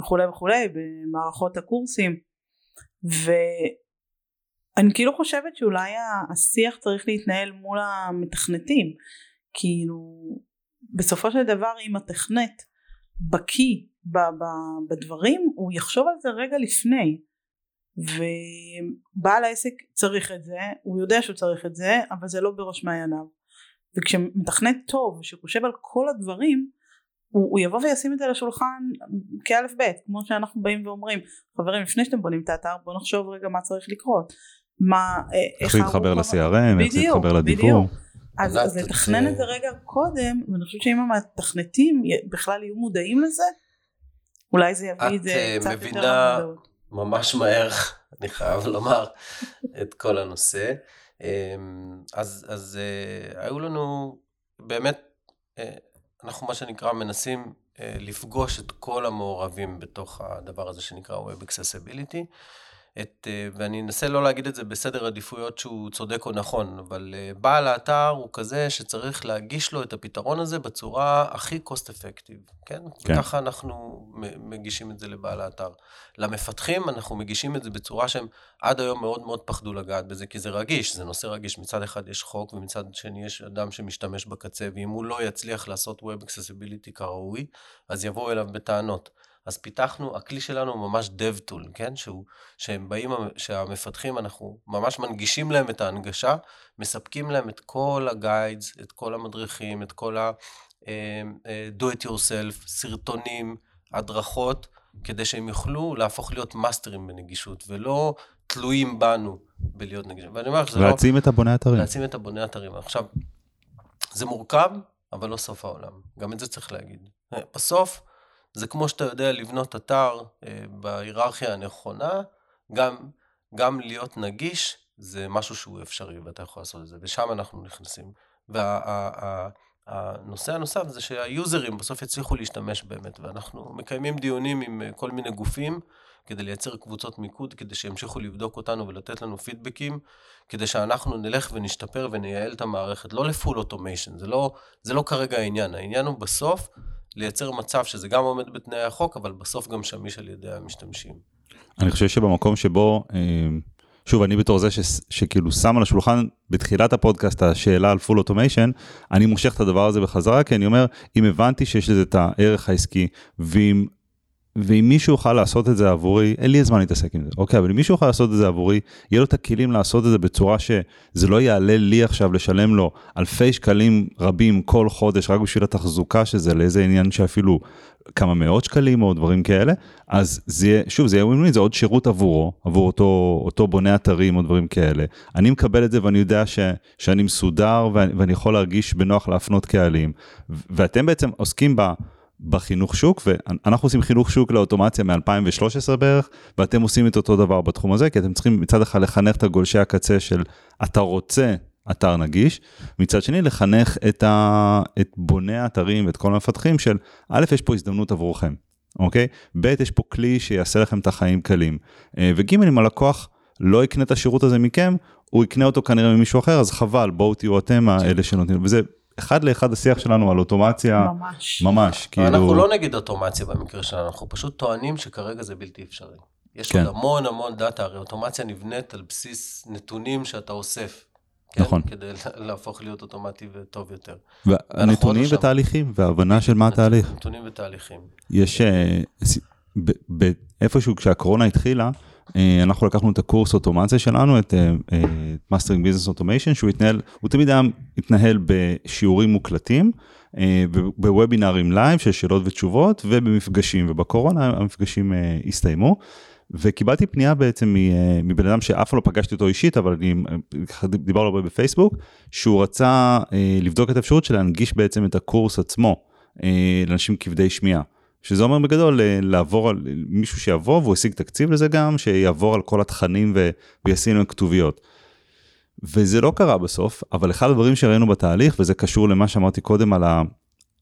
וכולי וכולי, במערכות הקורסים, ואני כאילו חושבת שאולי השיח צריך להתנהל מול המתכנתים, כאילו בסופו של דבר אם התכנת בקיא בדברים הוא יחשוב על זה רגע לפני ובעל העסק צריך את זה, הוא יודע שהוא צריך את זה, אבל זה לא בראש מעייניו. וכשמתכנת טוב, שחושב על כל הדברים, הוא, הוא יבוא וישים את זה על השולחן כאלף בית, כמו שאנחנו באים ואומרים, חברים, לפני שאתם בונים את האתר, בואו נחשוב רגע מה צריך לקרות. מה, אה, איך להתחבר ל-CRM, איך להתחבר לדיבור. אז, אז לתכנן את זה רגע קודם, ואני חושבת שאם המתכנתים בכלל יהיו מודעים לזה, אולי זה יביא את זה אה, קצת יותר למודעות. ממש מהר, אני חייב לומר, את כל הנושא. אמ, אז, אז אה, היו לנו באמת, אה, אנחנו מה שנקרא מנסים אה, לפגוש את כל המעורבים בתוך הדבר הזה שנקרא Web Accessibility. את, אה, ואני אנסה לא להגיד את זה בסדר עדיפויות שהוא צודק או נכון, אבל אה, בעל האתר הוא כזה שצריך להגיש לו את הפתרון הזה בצורה הכי cost effective, כן? כן. וככה אנחנו מגישים את זה לבעל האתר. למפתחים אנחנו מגישים את זה בצורה שהם עד היום מאוד מאוד פחדו לגעת בזה, כי זה רגיש, זה נושא רגיש. מצד אחד יש חוק ומצד שני יש אדם שמשתמש בקצה, ואם הוא לא יצליח לעשות Web Accessibility כראוי, אז יבואו אליו בטענות. אז פיתחנו, הכלי שלנו הוא ממש dev tool, כן? שהוא, שהם באים, שהמפתחים, אנחנו ממש מנגישים להם את ההנגשה, מספקים להם את כל הגיידס, את כל המדריכים, את כל ה- uh, uh, do it yourself, סרטונים, הדרכות, כדי שהם יוכלו להפוך להיות מאסטרים בנגישות, ולא תלויים בנו בלהיות נגישים. ואני אומר לך, זה לא... להעצים את הבוני אתרים. להעצים את הבוני אתרים. עכשיו, זה מורכב, אבל לא סוף העולם. גם את זה צריך להגיד. בסוף, זה כמו שאתה יודע לבנות אתר אה, בהיררכיה הנכונה, גם, גם להיות נגיש זה משהו שהוא אפשרי ואתה יכול לעשות את זה, ושם אנחנו נכנסים. והנושא וה, הנוסף זה שהיוזרים בסוף יצליחו להשתמש באמת, ואנחנו מקיימים דיונים עם כל מיני גופים כדי לייצר קבוצות מיקוד, כדי שימשיכו לבדוק אותנו ולתת לנו פידבקים, כדי שאנחנו נלך ונשתפר ונייעל את המערכת, לא לפול אוטומיישן, זה לא, זה לא כרגע העניין, העניין הוא בסוף לייצר מצב שזה גם עומד בתנאי החוק, אבל בסוף גם שמיש על ידי המשתמשים. אני חושב שבמקום שבו, אה, שוב, אני בתור זה ש, שכאילו שם על השולחן בתחילת הפודקאסט השאלה על full automation, אני מושך את הדבר הזה בחזרה, כי אני אומר, אם הבנתי שיש לזה את הערך העסקי, ואם ואם מישהו יוכל לעשות את זה עבורי, אין לי הזמן להתעסק עם זה, אוקיי, אבל אם מישהו יוכל לעשות את זה עבורי, יהיה לו את הכלים לעשות את זה בצורה שזה לא יעלה לי עכשיו לשלם לו אלפי שקלים רבים כל חודש רק בשביל התחזוקה של זה, לאיזה עניין שאפילו כמה מאות שקלים או דברים כאלה, אז זה יהיה, שוב, זה יהיה זה עוד שירות עבורו, עבור אותו, אותו בונה אתרים או דברים כאלה. אני מקבל את זה ואני יודע ש, שאני מסודר ואני, ואני יכול להרגיש בנוח להפנות קהלים, ואתם בעצם עוסקים ב... בחינוך שוק, ואנחנו עושים חינוך שוק לאוטומציה מ-2013 בערך, ואתם עושים את אותו דבר בתחום הזה, כי אתם צריכים מצד אחד לחנך את הגולשי הקצה של אתה רוצה אתר נגיש, מצד שני לחנך את, ה... את בוני האתרים ואת כל המפתחים של א', יש פה הזדמנות עבורכם, אוקיי? ב', יש פה כלי שיעשה לכם את החיים קלים, אה, וג', אם הלקוח לא יקנה את השירות הזה מכם, הוא יקנה אותו כנראה ממישהו אחר, אז חבל, בואו תהיו אתם האלה שנותנים, וזה אחד לאחד השיח שלנו על אוטומציה, ממש, ממש, כאילו... אנחנו לא נגיד אוטומציה במקרה שלנו, אנחנו פשוט טוענים שכרגע זה בלתי אפשרי. יש כן. עוד המון המון דאטה, הרי אוטומציה נבנית על בסיס נתונים שאתה אוסף. כן? נכון. כדי להפוך להיות אוטומטי וטוב יותר. והנתונים ותהליכים, והבנה של מה התהליך. נתונים ותהליכים. יש, אה, איפשהו כשהקורונה התחילה, אנחנו לקחנו את הקורס אוטומציה שלנו, את אה, אה, Mastering Business Automation, שהוא התנהל, הוא תמיד היה התנהל בשיעורים מוקלטים, בוובינארים live של שאלות ותשובות ובמפגשים, ובקורונה המפגשים הסתיימו. וקיבלתי פנייה בעצם מבן אדם שאף פעם לא פגשתי אותו אישית, אבל אני דיברנו הרבה בפייסבוק, שהוא רצה לבדוק את האפשרות של להנגיש בעצם את הקורס עצמו לאנשים כבדי שמיעה. שזה אומר בגדול אה, לעבור על מישהו שיבוא והוא השיג תקציב לזה גם, שיעבור על כל התכנים. וישים להם כתוביות. וזה לא קרה בסוף, אבל אחד הדברים שראינו בתהליך, וזה קשור למה שאמרתי קודם על, ה...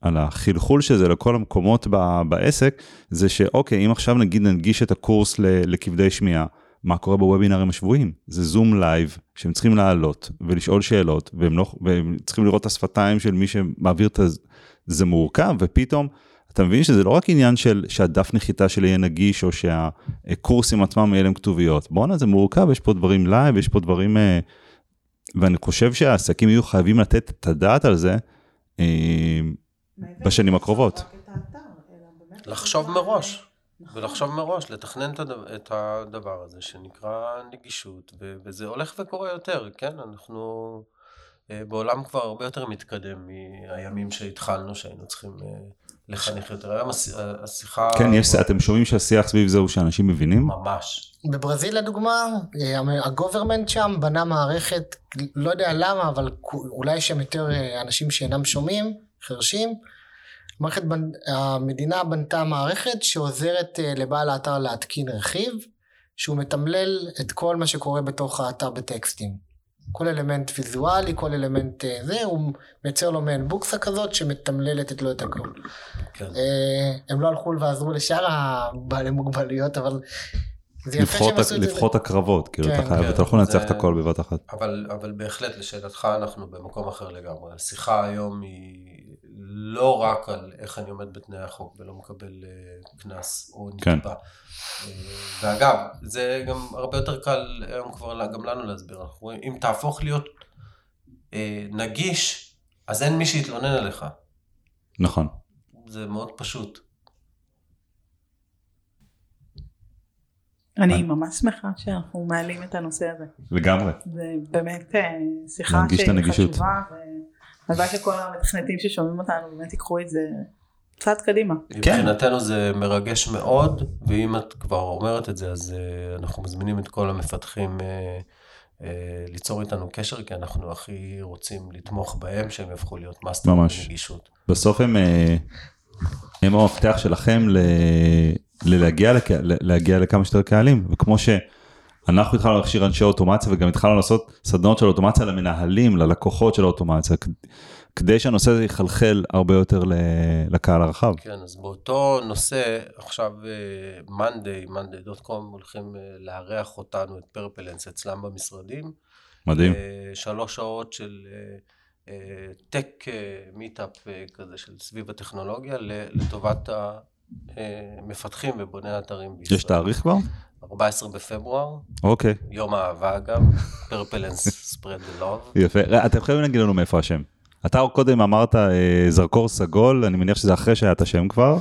על החלחול של זה לכל המקומות ב... בעסק, זה שאוקיי, אם עכשיו נגיד ננגיש את הקורס ל... לכבדי שמיעה, מה קורה בוובינרים השבועיים? זה זום live, שהם צריכים לעלות ולשאול שאלות, והם, לא... והם צריכים לראות את השפתיים של מי שמעביר את זה, זה מורכב, ופתאום... אתה מבין שזה לא רק עניין של שהדף נחיתה שלי יהיה נגיש או שהקורסים עצמם יהיה להם כתוביות. בואנה זה מורכב, יש פה דברים live, יש פה דברים... אה, ואני חושב שהעסקים יהיו חייבים לתת את הדעת על זה אה, בשנים הקרובות. לחשוב מראש, נכון. ולחשוב מראש, לתכנן את הדבר הזה שנקרא נגישות, וזה הולך וקורה יותר, כן? אנחנו בעולם כבר הרבה יותר מתקדם מהימים שהתחלנו, שהיינו צריכים לחנך יותר. היום השיחה... כן, יש, אתם שומעים שהשיח סביב זה הוא שאנשים מבינים? ממש. בברזיל לדוגמה, הגוברמנט שם בנה מערכת, לא יודע למה, אבל אולי יש שם יותר אה, אנשים שאינם שומעים, חרשים. מערכת, המדינה בנתה מערכת שעוזרת אה, לבעל האתר להתקין רכיב, שהוא מתמלל את כל מה שקורה בתוך האתר בטקסטים. כל אלמנט ויזואלי, כל אלמנט אה, זה, הוא מייצר לו מעין בוקסה כזאת שמתמללת את לו את הכל. כן. אה, הם לא הלכו ועזרו לשאר הבעלי מוגבלויות, אבל זה יפה שהם עשו את זה. לבחור את הקרבות, כאילו כן, אתה חייב, כן, אתה לא יכול לנצח את הכל בבת אחת. אבל, אבל בהחלט לשאלתך אנחנו במקום אחר לגמרי. השיחה היום היא לא רק על איך אני עומד בתנאי החוק ולא מקבל אה, קנס או נקבע. כן. ואגב, זה גם הרבה יותר קל היום כבר גם לנו להסביר. אנחנו רואים, אם תהפוך להיות אה, נגיש, אז אין מי שיתלונן עליך. נכון. זה מאוד פשוט. אני ממש שמחה שאנחנו מעלים את הנושא הזה. לגמרי. זה באמת אה, שיחה שהיא חשובה, והלוואי שכל המתכנתים ששומעים אותנו באמת ייקחו את זה צעד קדימה. מבחינתנו זה מרגש מאוד, ואם את כבר אומרת את זה, אז אה, אנחנו מזמינים את כל המפתחים אה, אה, ליצור איתנו קשר, כי אנחנו הכי רוצים לתמוך בהם, שהם יהפכו להיות master בנגישות. בסוף הם... הם המפתח שלכם ל... ללהגיע לק... להגיע לכמה שיותר קהלים, וכמו שאנחנו התחלנו להכשיר אנשי אוטומציה וגם התחלנו לעשות סדנאות של אוטומציה למנהלים, ללקוחות של האוטומציה, כדי שהנושא הזה יחלחל הרבה יותר לקהל הרחב. כן, אז באותו נושא, עכשיו Monday, uh, Monday.com הולכים uh, לארח אותנו, את Purpleness אצלם במשרדים. מדהים. Uh, שלוש שעות של tech meetup כזה של סביב הטכנולוגיה לטובת המפתחים ובוני האתרים בישראל. יש תאריך כבר? 14 בפברואר. אוקיי. יום האהבה אגב, פרפלנס ספרד לוב. יפה, אתם חייבים להגיד לנו מאיפה השם. אתה קודם אמרת אה, זרקור סגול, אני מניח שזה אחרי שהיה את השם כבר,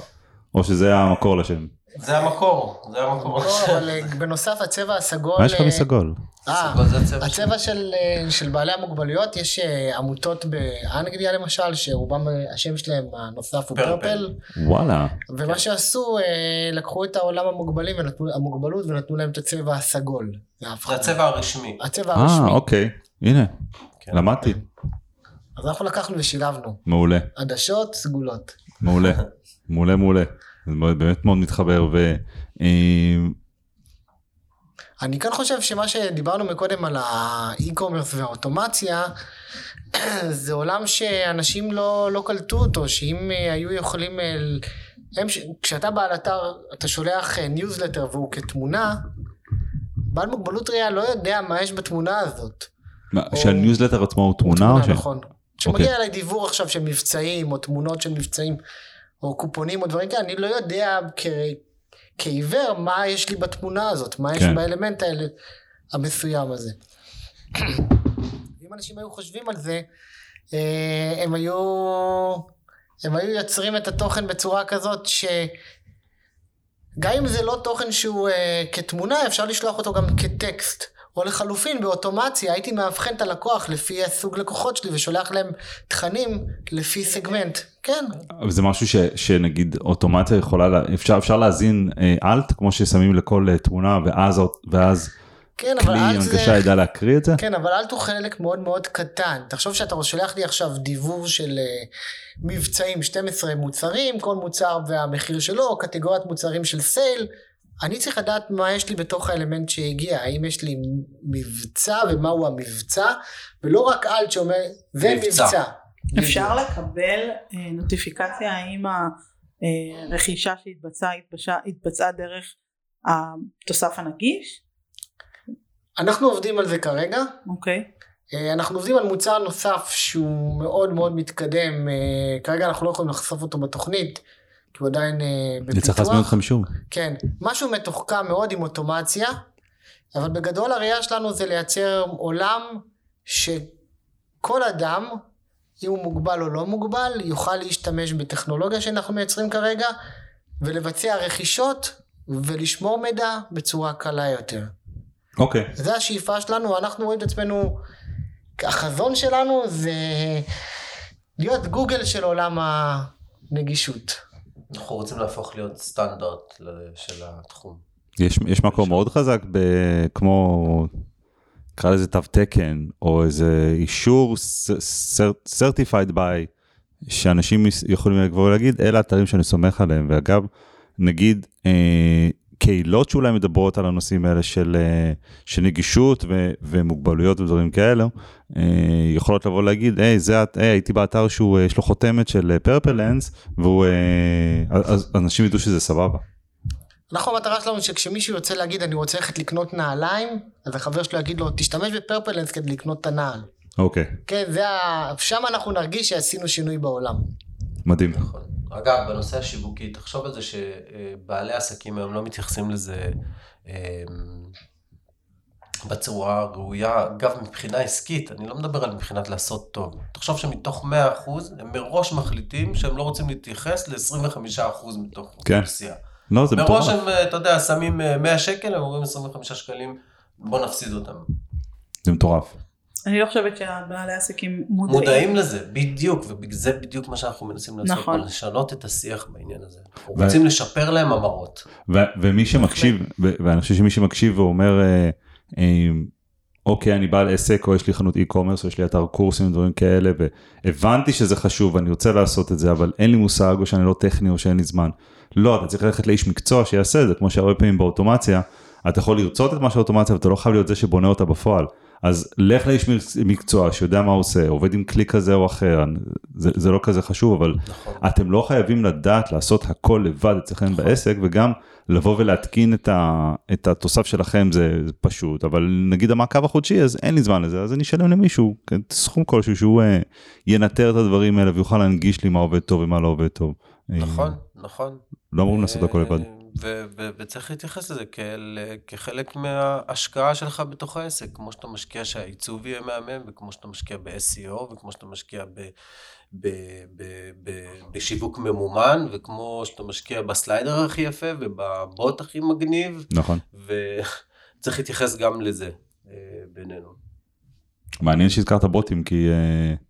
או שזה המקור לשם? זה המקור, זה המקור. אבל אה, בנוסף הצבע הסגול... מה יש לך מסגול? אה, הצבע של, של בעלי המוגבלויות, יש עמותות באנגליה למשל, שרובם השם שלהם הנוסף הוא פרפל. וואלה. ומה שעשו, לקחו את העולם המוגבלות ונתנו להם את הצבע הסגול. זה הצבע הרשמי. הצבע הרשמי. אה, אוקיי, הנה, כן. למדתי. אז אנחנו לקחנו ושילבנו. מעולה. עדשות סגולות. מעולה, מעולה, מעולה. זה באמת מאוד מתחבר ו... אה, אני כאן חושב שמה שדיברנו מקודם על האי-קומרס והאוטומציה, זה עולם שאנשים לא, לא קלטו אותו, שאם אה, היו יכולים, אה, הם, כשאתה בעל אתר, אתה שולח ניוזלטר והוא כתמונה, בעל מוגבלות ראייה לא יודע מה יש בתמונה הזאת. מה, או... שהניוזלטר עצמו הוא תמונה? הוא תמונה, נכון. כשמגיע okay. אוקיי. אליי דיוור עכשיו של מבצעים, או תמונות של מבצעים, או קופונים, או דברים כאלה, אני לא יודע כ... כעיוור מה יש לי בתמונה הזאת, מה יש כן. באלמנט האלה, המסוים הזה. אם אנשים היו חושבים על זה, אה, הם היו, הם היו יוצרים את התוכן בצורה כזאת ש... גם אם זה לא תוכן שהוא uh, כתמונה, אפשר לשלוח אותו גם כטקסט. או לחלופין באוטומציה הייתי מאבחן את הלקוח לפי הסוג לקוחות שלי ושולח להם תכנים לפי סגמנט, כן. אבל זה משהו ש, שנגיד אוטומציה יכולה, אפשר, אפשר להזין אה, אלט כמו ששמים לכל אה, תמונה ואז, ואז כן, כלי הנגשה ידע להקריא את זה? כן, אבל אלט הוא חלק מאוד מאוד קטן. תחשוב שאתה שולח לי עכשיו דיבור של uh, מבצעים 12 מוצרים, כל מוצר והמחיר שלו, קטגוריית מוצרים של סייל. אני צריך לדעת מה יש לי בתוך האלמנט שהגיע, האם יש לי מבצע ומהו המבצע, ולא רק אלט שאומר זה מבצע. מבצע. אפשר לקבל אה, נוטיפיקציה האם הרכישה שהתבצעה התבצעה דרך התוסף הנגיש? אנחנו עובדים על זה כרגע. אוקיי. אה, אנחנו עובדים על מוצר נוסף שהוא מאוד מאוד מתקדם, אה, כרגע אנחנו לא יכולים לחשוף אותו בתוכנית, כי הוא עדיין אה, בפיתוח. צריך להזמין אתכם שוב. כן, משהו מתוחכם מאוד עם אוטומציה, אבל בגדול הראייה שלנו זה לייצר עולם שכל אדם, אם הוא מוגבל או לא מוגבל, יוכל להשתמש בטכנולוגיה שאנחנו מייצרים כרגע, ולבצע רכישות ולשמור מידע בצורה קלה יותר. אוקיי. Okay. זה השאיפה שלנו, אנחנו רואים את עצמנו, החזון שלנו זה להיות גוגל של עולם הנגישות. אנחנו רוצים להפוך להיות סטנדרט של התחום. יש, יש מקום מאוד חזק ב, כמו, נקרא לזה תו תקן, או איזה אישור certified by, שאנשים יכולים לבוא ולהגיד, אלה אתרים שאני סומך עליהם, ואגב, נגיד, אה, קהילות שאולי מדברות על הנושאים האלה של, אה, של נגישות ו, ומוגבלויות ודברים כאלו, אה, יכולות לבוא להגיד, היי, זה, היי, הייתי באתר שהוא, אה, יש לו חותמת של פרפלנס, והוא, אז אנשים ידעו שזה סבבה. אנחנו המטרה שלנו שכשמישהו יוצא להגיד אני רוצה ללכת לקנות נעליים, אז החבר שלו יגיד לו תשתמש בפרפלנס כדי לקנות את הנעל. אוקיי. כן, זה ה... שם אנחנו נרגיש שעשינו שינוי בעולם. מדהים. נכון. אגב, בנושא השיווקי, תחשוב על זה שבעלי עסקים היום לא מתייחסים לזה אמ, בצורה ראויה, אגב, מבחינה עסקית, אני לא מדבר על מבחינת לעשות טוב. תחשוב שמתוך 100% הם מראש מחליטים שהם לא רוצים להתייחס ל-25% מתוך כן. אוכלוסייה. לא, זה מטורף. מראש הם, אתה יודע, שמים 100 שקל, הם אומרים 25 שקלים, בוא נפסיד אותם. זה מטורף. אני לא חושבת שהבעלי עסקים מודעים. מודעים לזה, בדיוק, וזה בדיוק מה שאנחנו מנסים לעשות, נכון. לשנות את השיח בעניין הזה. אנחנו ו... רוצים לשפר להם המרות. ו- ומי שמקשיב, ו- ואני חושב שמי שמקשיב ואומר, אה, אה, אוקיי, אני בעל עסק, או יש לי חנות e-commerce, או יש לי אתר קורסים, דברים כאלה, והבנתי שזה חשוב, ואני רוצה לעשות את זה, אבל אין לי מושג, או שאני לא טכני, או שאין לי זמן. לא, אתה צריך ללכת לאיש מקצוע שיעשה את זה, כמו שהרבה פעמים באוטומציה, אתה יכול לרצות את מה שהאוטומציה, ואתה לא חייב להיות זה שבונה אותה בפועל. אז לך לאיש מקצוע שיודע מה הוא עושה, עובד עם כלי כזה או אחר, זה, זה לא כזה חשוב, אבל נכון. אתם לא חייבים לדעת לעשות הכל לבד אצלכם נכון. בעסק, וגם לבוא ולהתקין את, ה, את התוסף שלכם זה פשוט, אבל נגיד המעקב החודשי, אז אין לי זמן לזה, אז אני אשלם למישהו, כן, סכום כלשהו שהוא אה, ינטר את הדברים האלה ויוכל להנגיש לי מה עובד טוב ומה לא עובד טוב. נכון, נכון. לא אמורים לעשות הכל לבד. ו- ו- וצריך להתייחס לזה כאל, כחלק מההשקעה שלך בתוך העסק, כמו שאתה משקיע שהעיצוב יהיה מהמם, וכמו שאתה משקיע ב-SEO, וכמו שאתה משקיע ב- ב- ב- ב- בשיווק ממומן, וכמו שאתה משקיע בסליידר הכי יפה, ובבוט הכי מגניב. נכון. וצריך להתייחס גם לזה אה, בינינו. מעניין שהזכרת בוטים, כי... Uh...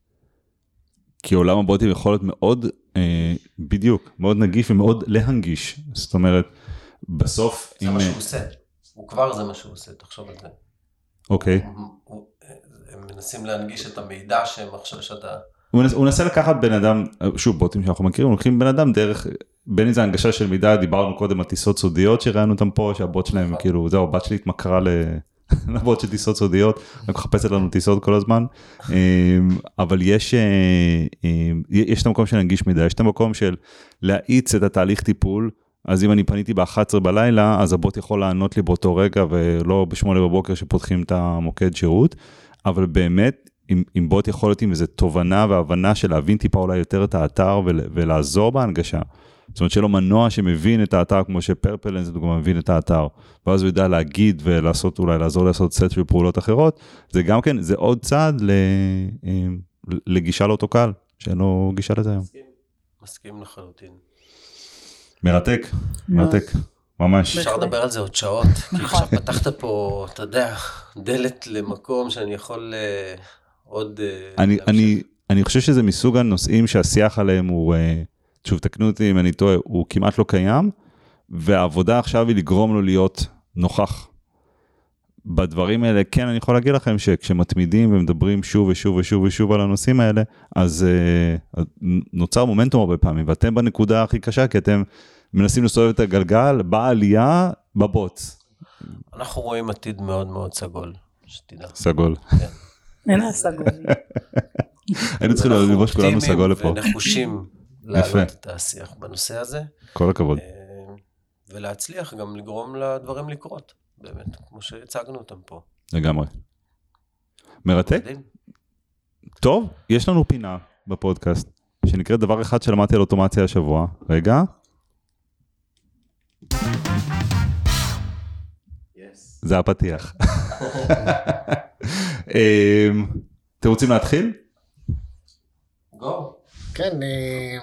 כי עולם הבוטים יכול להיות מאוד, אה, בדיוק, מאוד נגיש ומאוד להנגיש. זאת אומרת, בסוף... זה אם... מה שהוא עושה. הוא כבר זה מה שהוא עושה, תחשוב על זה. אוקיי. הם מנסים להנגיש את המידע שהם עכשיו שאתה... הוא מנסה, הוא מנסה לקחת בן אדם, שוב בוטים שאנחנו מכירים, לוקחים בן אדם דרך, בין אם זה הנגשה של מידע, דיברנו קודם על טיסות סודיות שראינו אותם פה, שהבוט שלהם נכון. כאילו, זהו, הבת שלי התמכרה ל... למרות שטיסות סודיות, אני מחפשת לנו טיסות כל הזמן, אמ, אבל יש, אה, אמ, יש את המקום של להנגיש מידע, יש את המקום של להאיץ את התהליך טיפול, אז אם אני פניתי ב-11 בלילה, אז הבוט יכול לענות לי באותו רגע ולא ב-8 בבוקר שפותחים את המוקד שירות, אבל באמת, אם, אם בוט יכול להיות עם איזה תובנה והבנה של להבין טיפה אולי יותר את האתר ולעזור בהנגשה. זאת אומרת שלא מנוע שמבין את האתר כמו שפרפלנס לדוגמה מבין את האתר, ואז הוא יודע להגיד ולעשות אולי לעזור לעשות סט של פעולות אחרות, זה גם כן, זה עוד צעד ל, אה, לגישה לאותו קהל, שאין לו גישה לזה היום. מסכים, מסכים לחלוטין. מרתק, מרתק. ממש. אפשר לדבר על זה עוד שעות. כי נכון. עכשיו פתחת פה, אתה יודע, דלת למקום שאני יכול אה, עוד... אה, אני, אני, אני חושב שזה מסוג הנושאים שהשיח עליהם הוא... שוב תקנו אותי אם אני טועה, הוא כמעט לא קיים, והעבודה עכשיו היא לגרום לו להיות נוכח. בדברים האלה, כן, אני יכול להגיד לכם שכשמתמידים ומדברים שוב ושוב ושוב ושוב על הנושאים האלה, אז uh, נוצר מומנטום הרבה פעמים, ואתם בנקודה הכי קשה, כי אתם מנסים לסובב את הגלגל בעלייה בבוץ. אנחנו רואים עתיד מאוד מאוד סגול, שתדע. סגול. כן. אין סגול. היינו צריכים ללבוש כולנו סגול לפה. אנחנו ונחושים להעלות את השיח בנושא הזה. כל הכבוד. אה, ולהצליח גם לגרום לדברים לקרות, באמת, כמו שהצגנו אותם פה. לגמרי. מרתק. טוב, יש לנו פינה בפודקאסט, שנקראת דבר אחד שלמדתי על אוטומציה השבוע. רגע. זה הפתיח. אמ, אתם רוצים להתחיל? גו. כן, אה,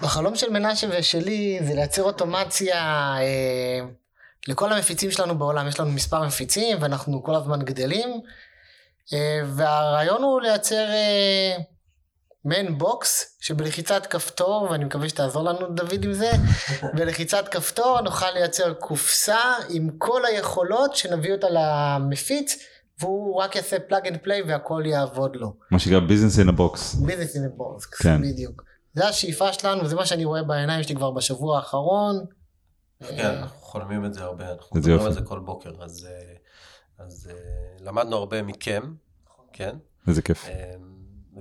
החלום של מנשה ושלי זה לייצר אוטומציה אה, לכל המפיצים שלנו בעולם, יש לנו מספר מפיצים ואנחנו כל הזמן גדלים, אה, והרעיון הוא לייצר מעין בוקס שבלחיצת כפתור, ואני מקווה שתעזור לנו דוד עם זה, בלחיצת כפתור נוכל לייצר קופסה עם כל היכולות שנביא אותה למפיץ. והוא רק יעשה plug and play והכל יעבוד לו. מה שנקרא business in a box. business in a box, כן. בדיוק. זה השאיפה שלנו, זה מה שאני רואה בעיניים שלי כבר בשבוע האחרון. כן, אנחנו חולמים את זה הרבה, אנחנו מדברים על זה כל בוקר, אז, אה, אז אה, למדנו הרבה מכם, כן? איזה כיף. אה,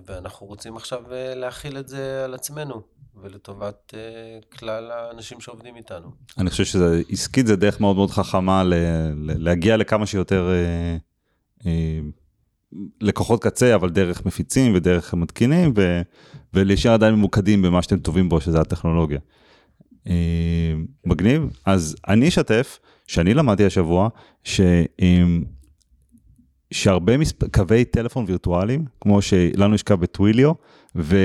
ואנחנו רוצים עכשיו להכיל את זה על עצמנו. ולטובת uh, כלל האנשים שעובדים איתנו. אני חושב שזה עסקית זה דרך מאוד מאוד חכמה ל, ל, להגיע לכמה שיותר uh, לקוחות קצה, אבל דרך מפיצים ודרך מתקינים, ו, ולהישאר עדיין ממוקדים במה שאתם טובים בו, שזה הטכנולוגיה. אה, מגניב. אז אני אשתף, שאני למדתי השבוע, ש... שהרבה מספ... קווי טלפון וירטואליים, כמו שלנו יש קו בטוויליו, ו...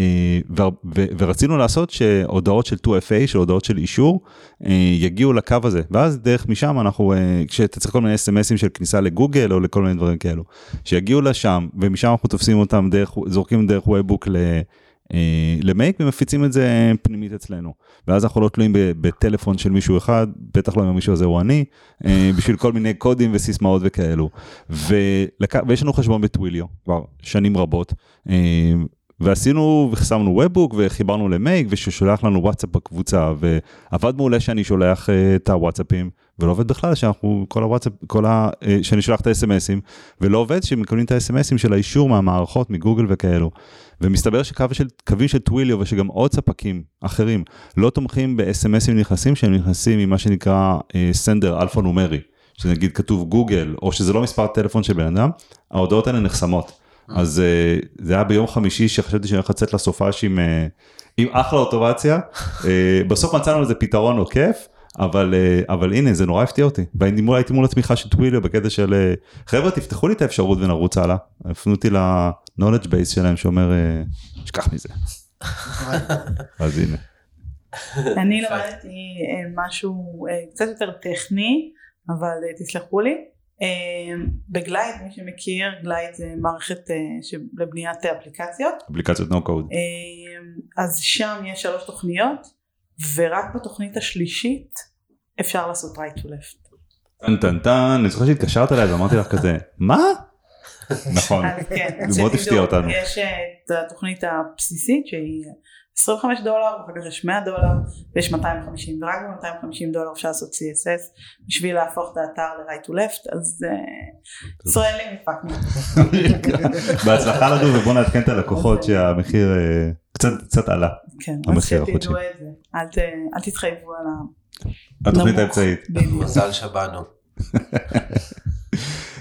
אה, ו... ו... ורצינו לעשות שהודעות של 2FA, של הודעות של אישור, אה, יגיעו לקו הזה, ואז דרך משם אנחנו, אה, כשאתה צריך כל מיני אס.אם.אסים של כניסה לגוגל או לכל מיני דברים כאלו, שיגיעו לשם, ומשם אנחנו תופסים אותם דרך, זורקים דרך וובוק ל... אה, למייק ומפיצים את זה פנימית אצלנו. ואז אנחנו לא תלויים בטלפון של מישהו אחד, בטח לא אם המישהו הזה הוא אני, אה, בשביל כל מיני קודים וסיסמאות וכאלו. ולק... ויש לנו חשבון בטוויליו כבר שנים רבות. ועשינו וחסמנו ובוק וחיברנו למייק וששולח לנו וואטסאפ בקבוצה ועבד מעולה שאני שולח את הוואטסאפים ולא עובד בכלל שאנחנו כל הוואטסאפ כל ה... שאני שולח את ה-SMSים ולא עובד שמקבלים את ה-SMSים של האישור מהמערכות מגוגל וכאלו. ומסתבר שקווים של, של Twilio ושגם עוד ספקים אחרים לא תומכים ב-SMSים נכנסים שהם נכנסים ממה שנקרא sender אלפא נומרי, שנגיד כתוב גוגל או שזה לא מספר טלפון של בן אדם, ההודעות האלה נחסמות. אז uh, זה היה ביום חמישי שחשבתי שאני הולך לצאת לסופש עם, uh, עם אחלה אוטומציה, uh, בסוף מצאנו לזה פתרון עוקף. אבל אבל הנה זה נורא הפתיע אותי והייתי מול התמיכה של טוויליו בקטע של חבר'ה תפתחו לי את האפשרות ונרוץ הלאה הפנו אותי ל-knowledge base שלהם שאומר שכח מזה. אז הנה. אני למדתי משהו קצת יותר טכני אבל תסלחו לי בגלייד מי שמכיר גלייד זה מערכת לבניית אפליקציות אפליקציות נו קוד אז שם יש שלוש תוכניות ורק בתוכנית השלישית אפשר לעשות right to left. טן טן טן, אני זוכר שהתקשרת אליי ואמרתי לך כזה, מה? נכון, כן, זה מאוד הפתיע אותנו. יש את התוכנית הבסיסית שהיא 25 דולר, אחר כך יש 100 דולר ויש 250 ורק ב-250 דולר אפשר לעשות CSS בשביל להפוך את האתר ל-right to left אז ישראלים הפקנו. בהצלחה לנו ובוא נעדכן את הלקוחות שהמחיר קצת קצת עלה. כן, אז שתדעו את זה, אל תתחייבו על התוכנית האמצעית. מזל שבאנו.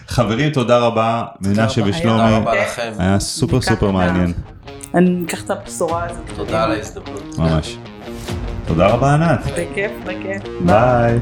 חברים תודה רבה מנשה ושלומי. היה סופר סופר מעניין. אני אקח את הבשורה הזאת. תודה על ההזדמנות. ממש. תודה רבה ענת. בכיף, בכיף. ביי.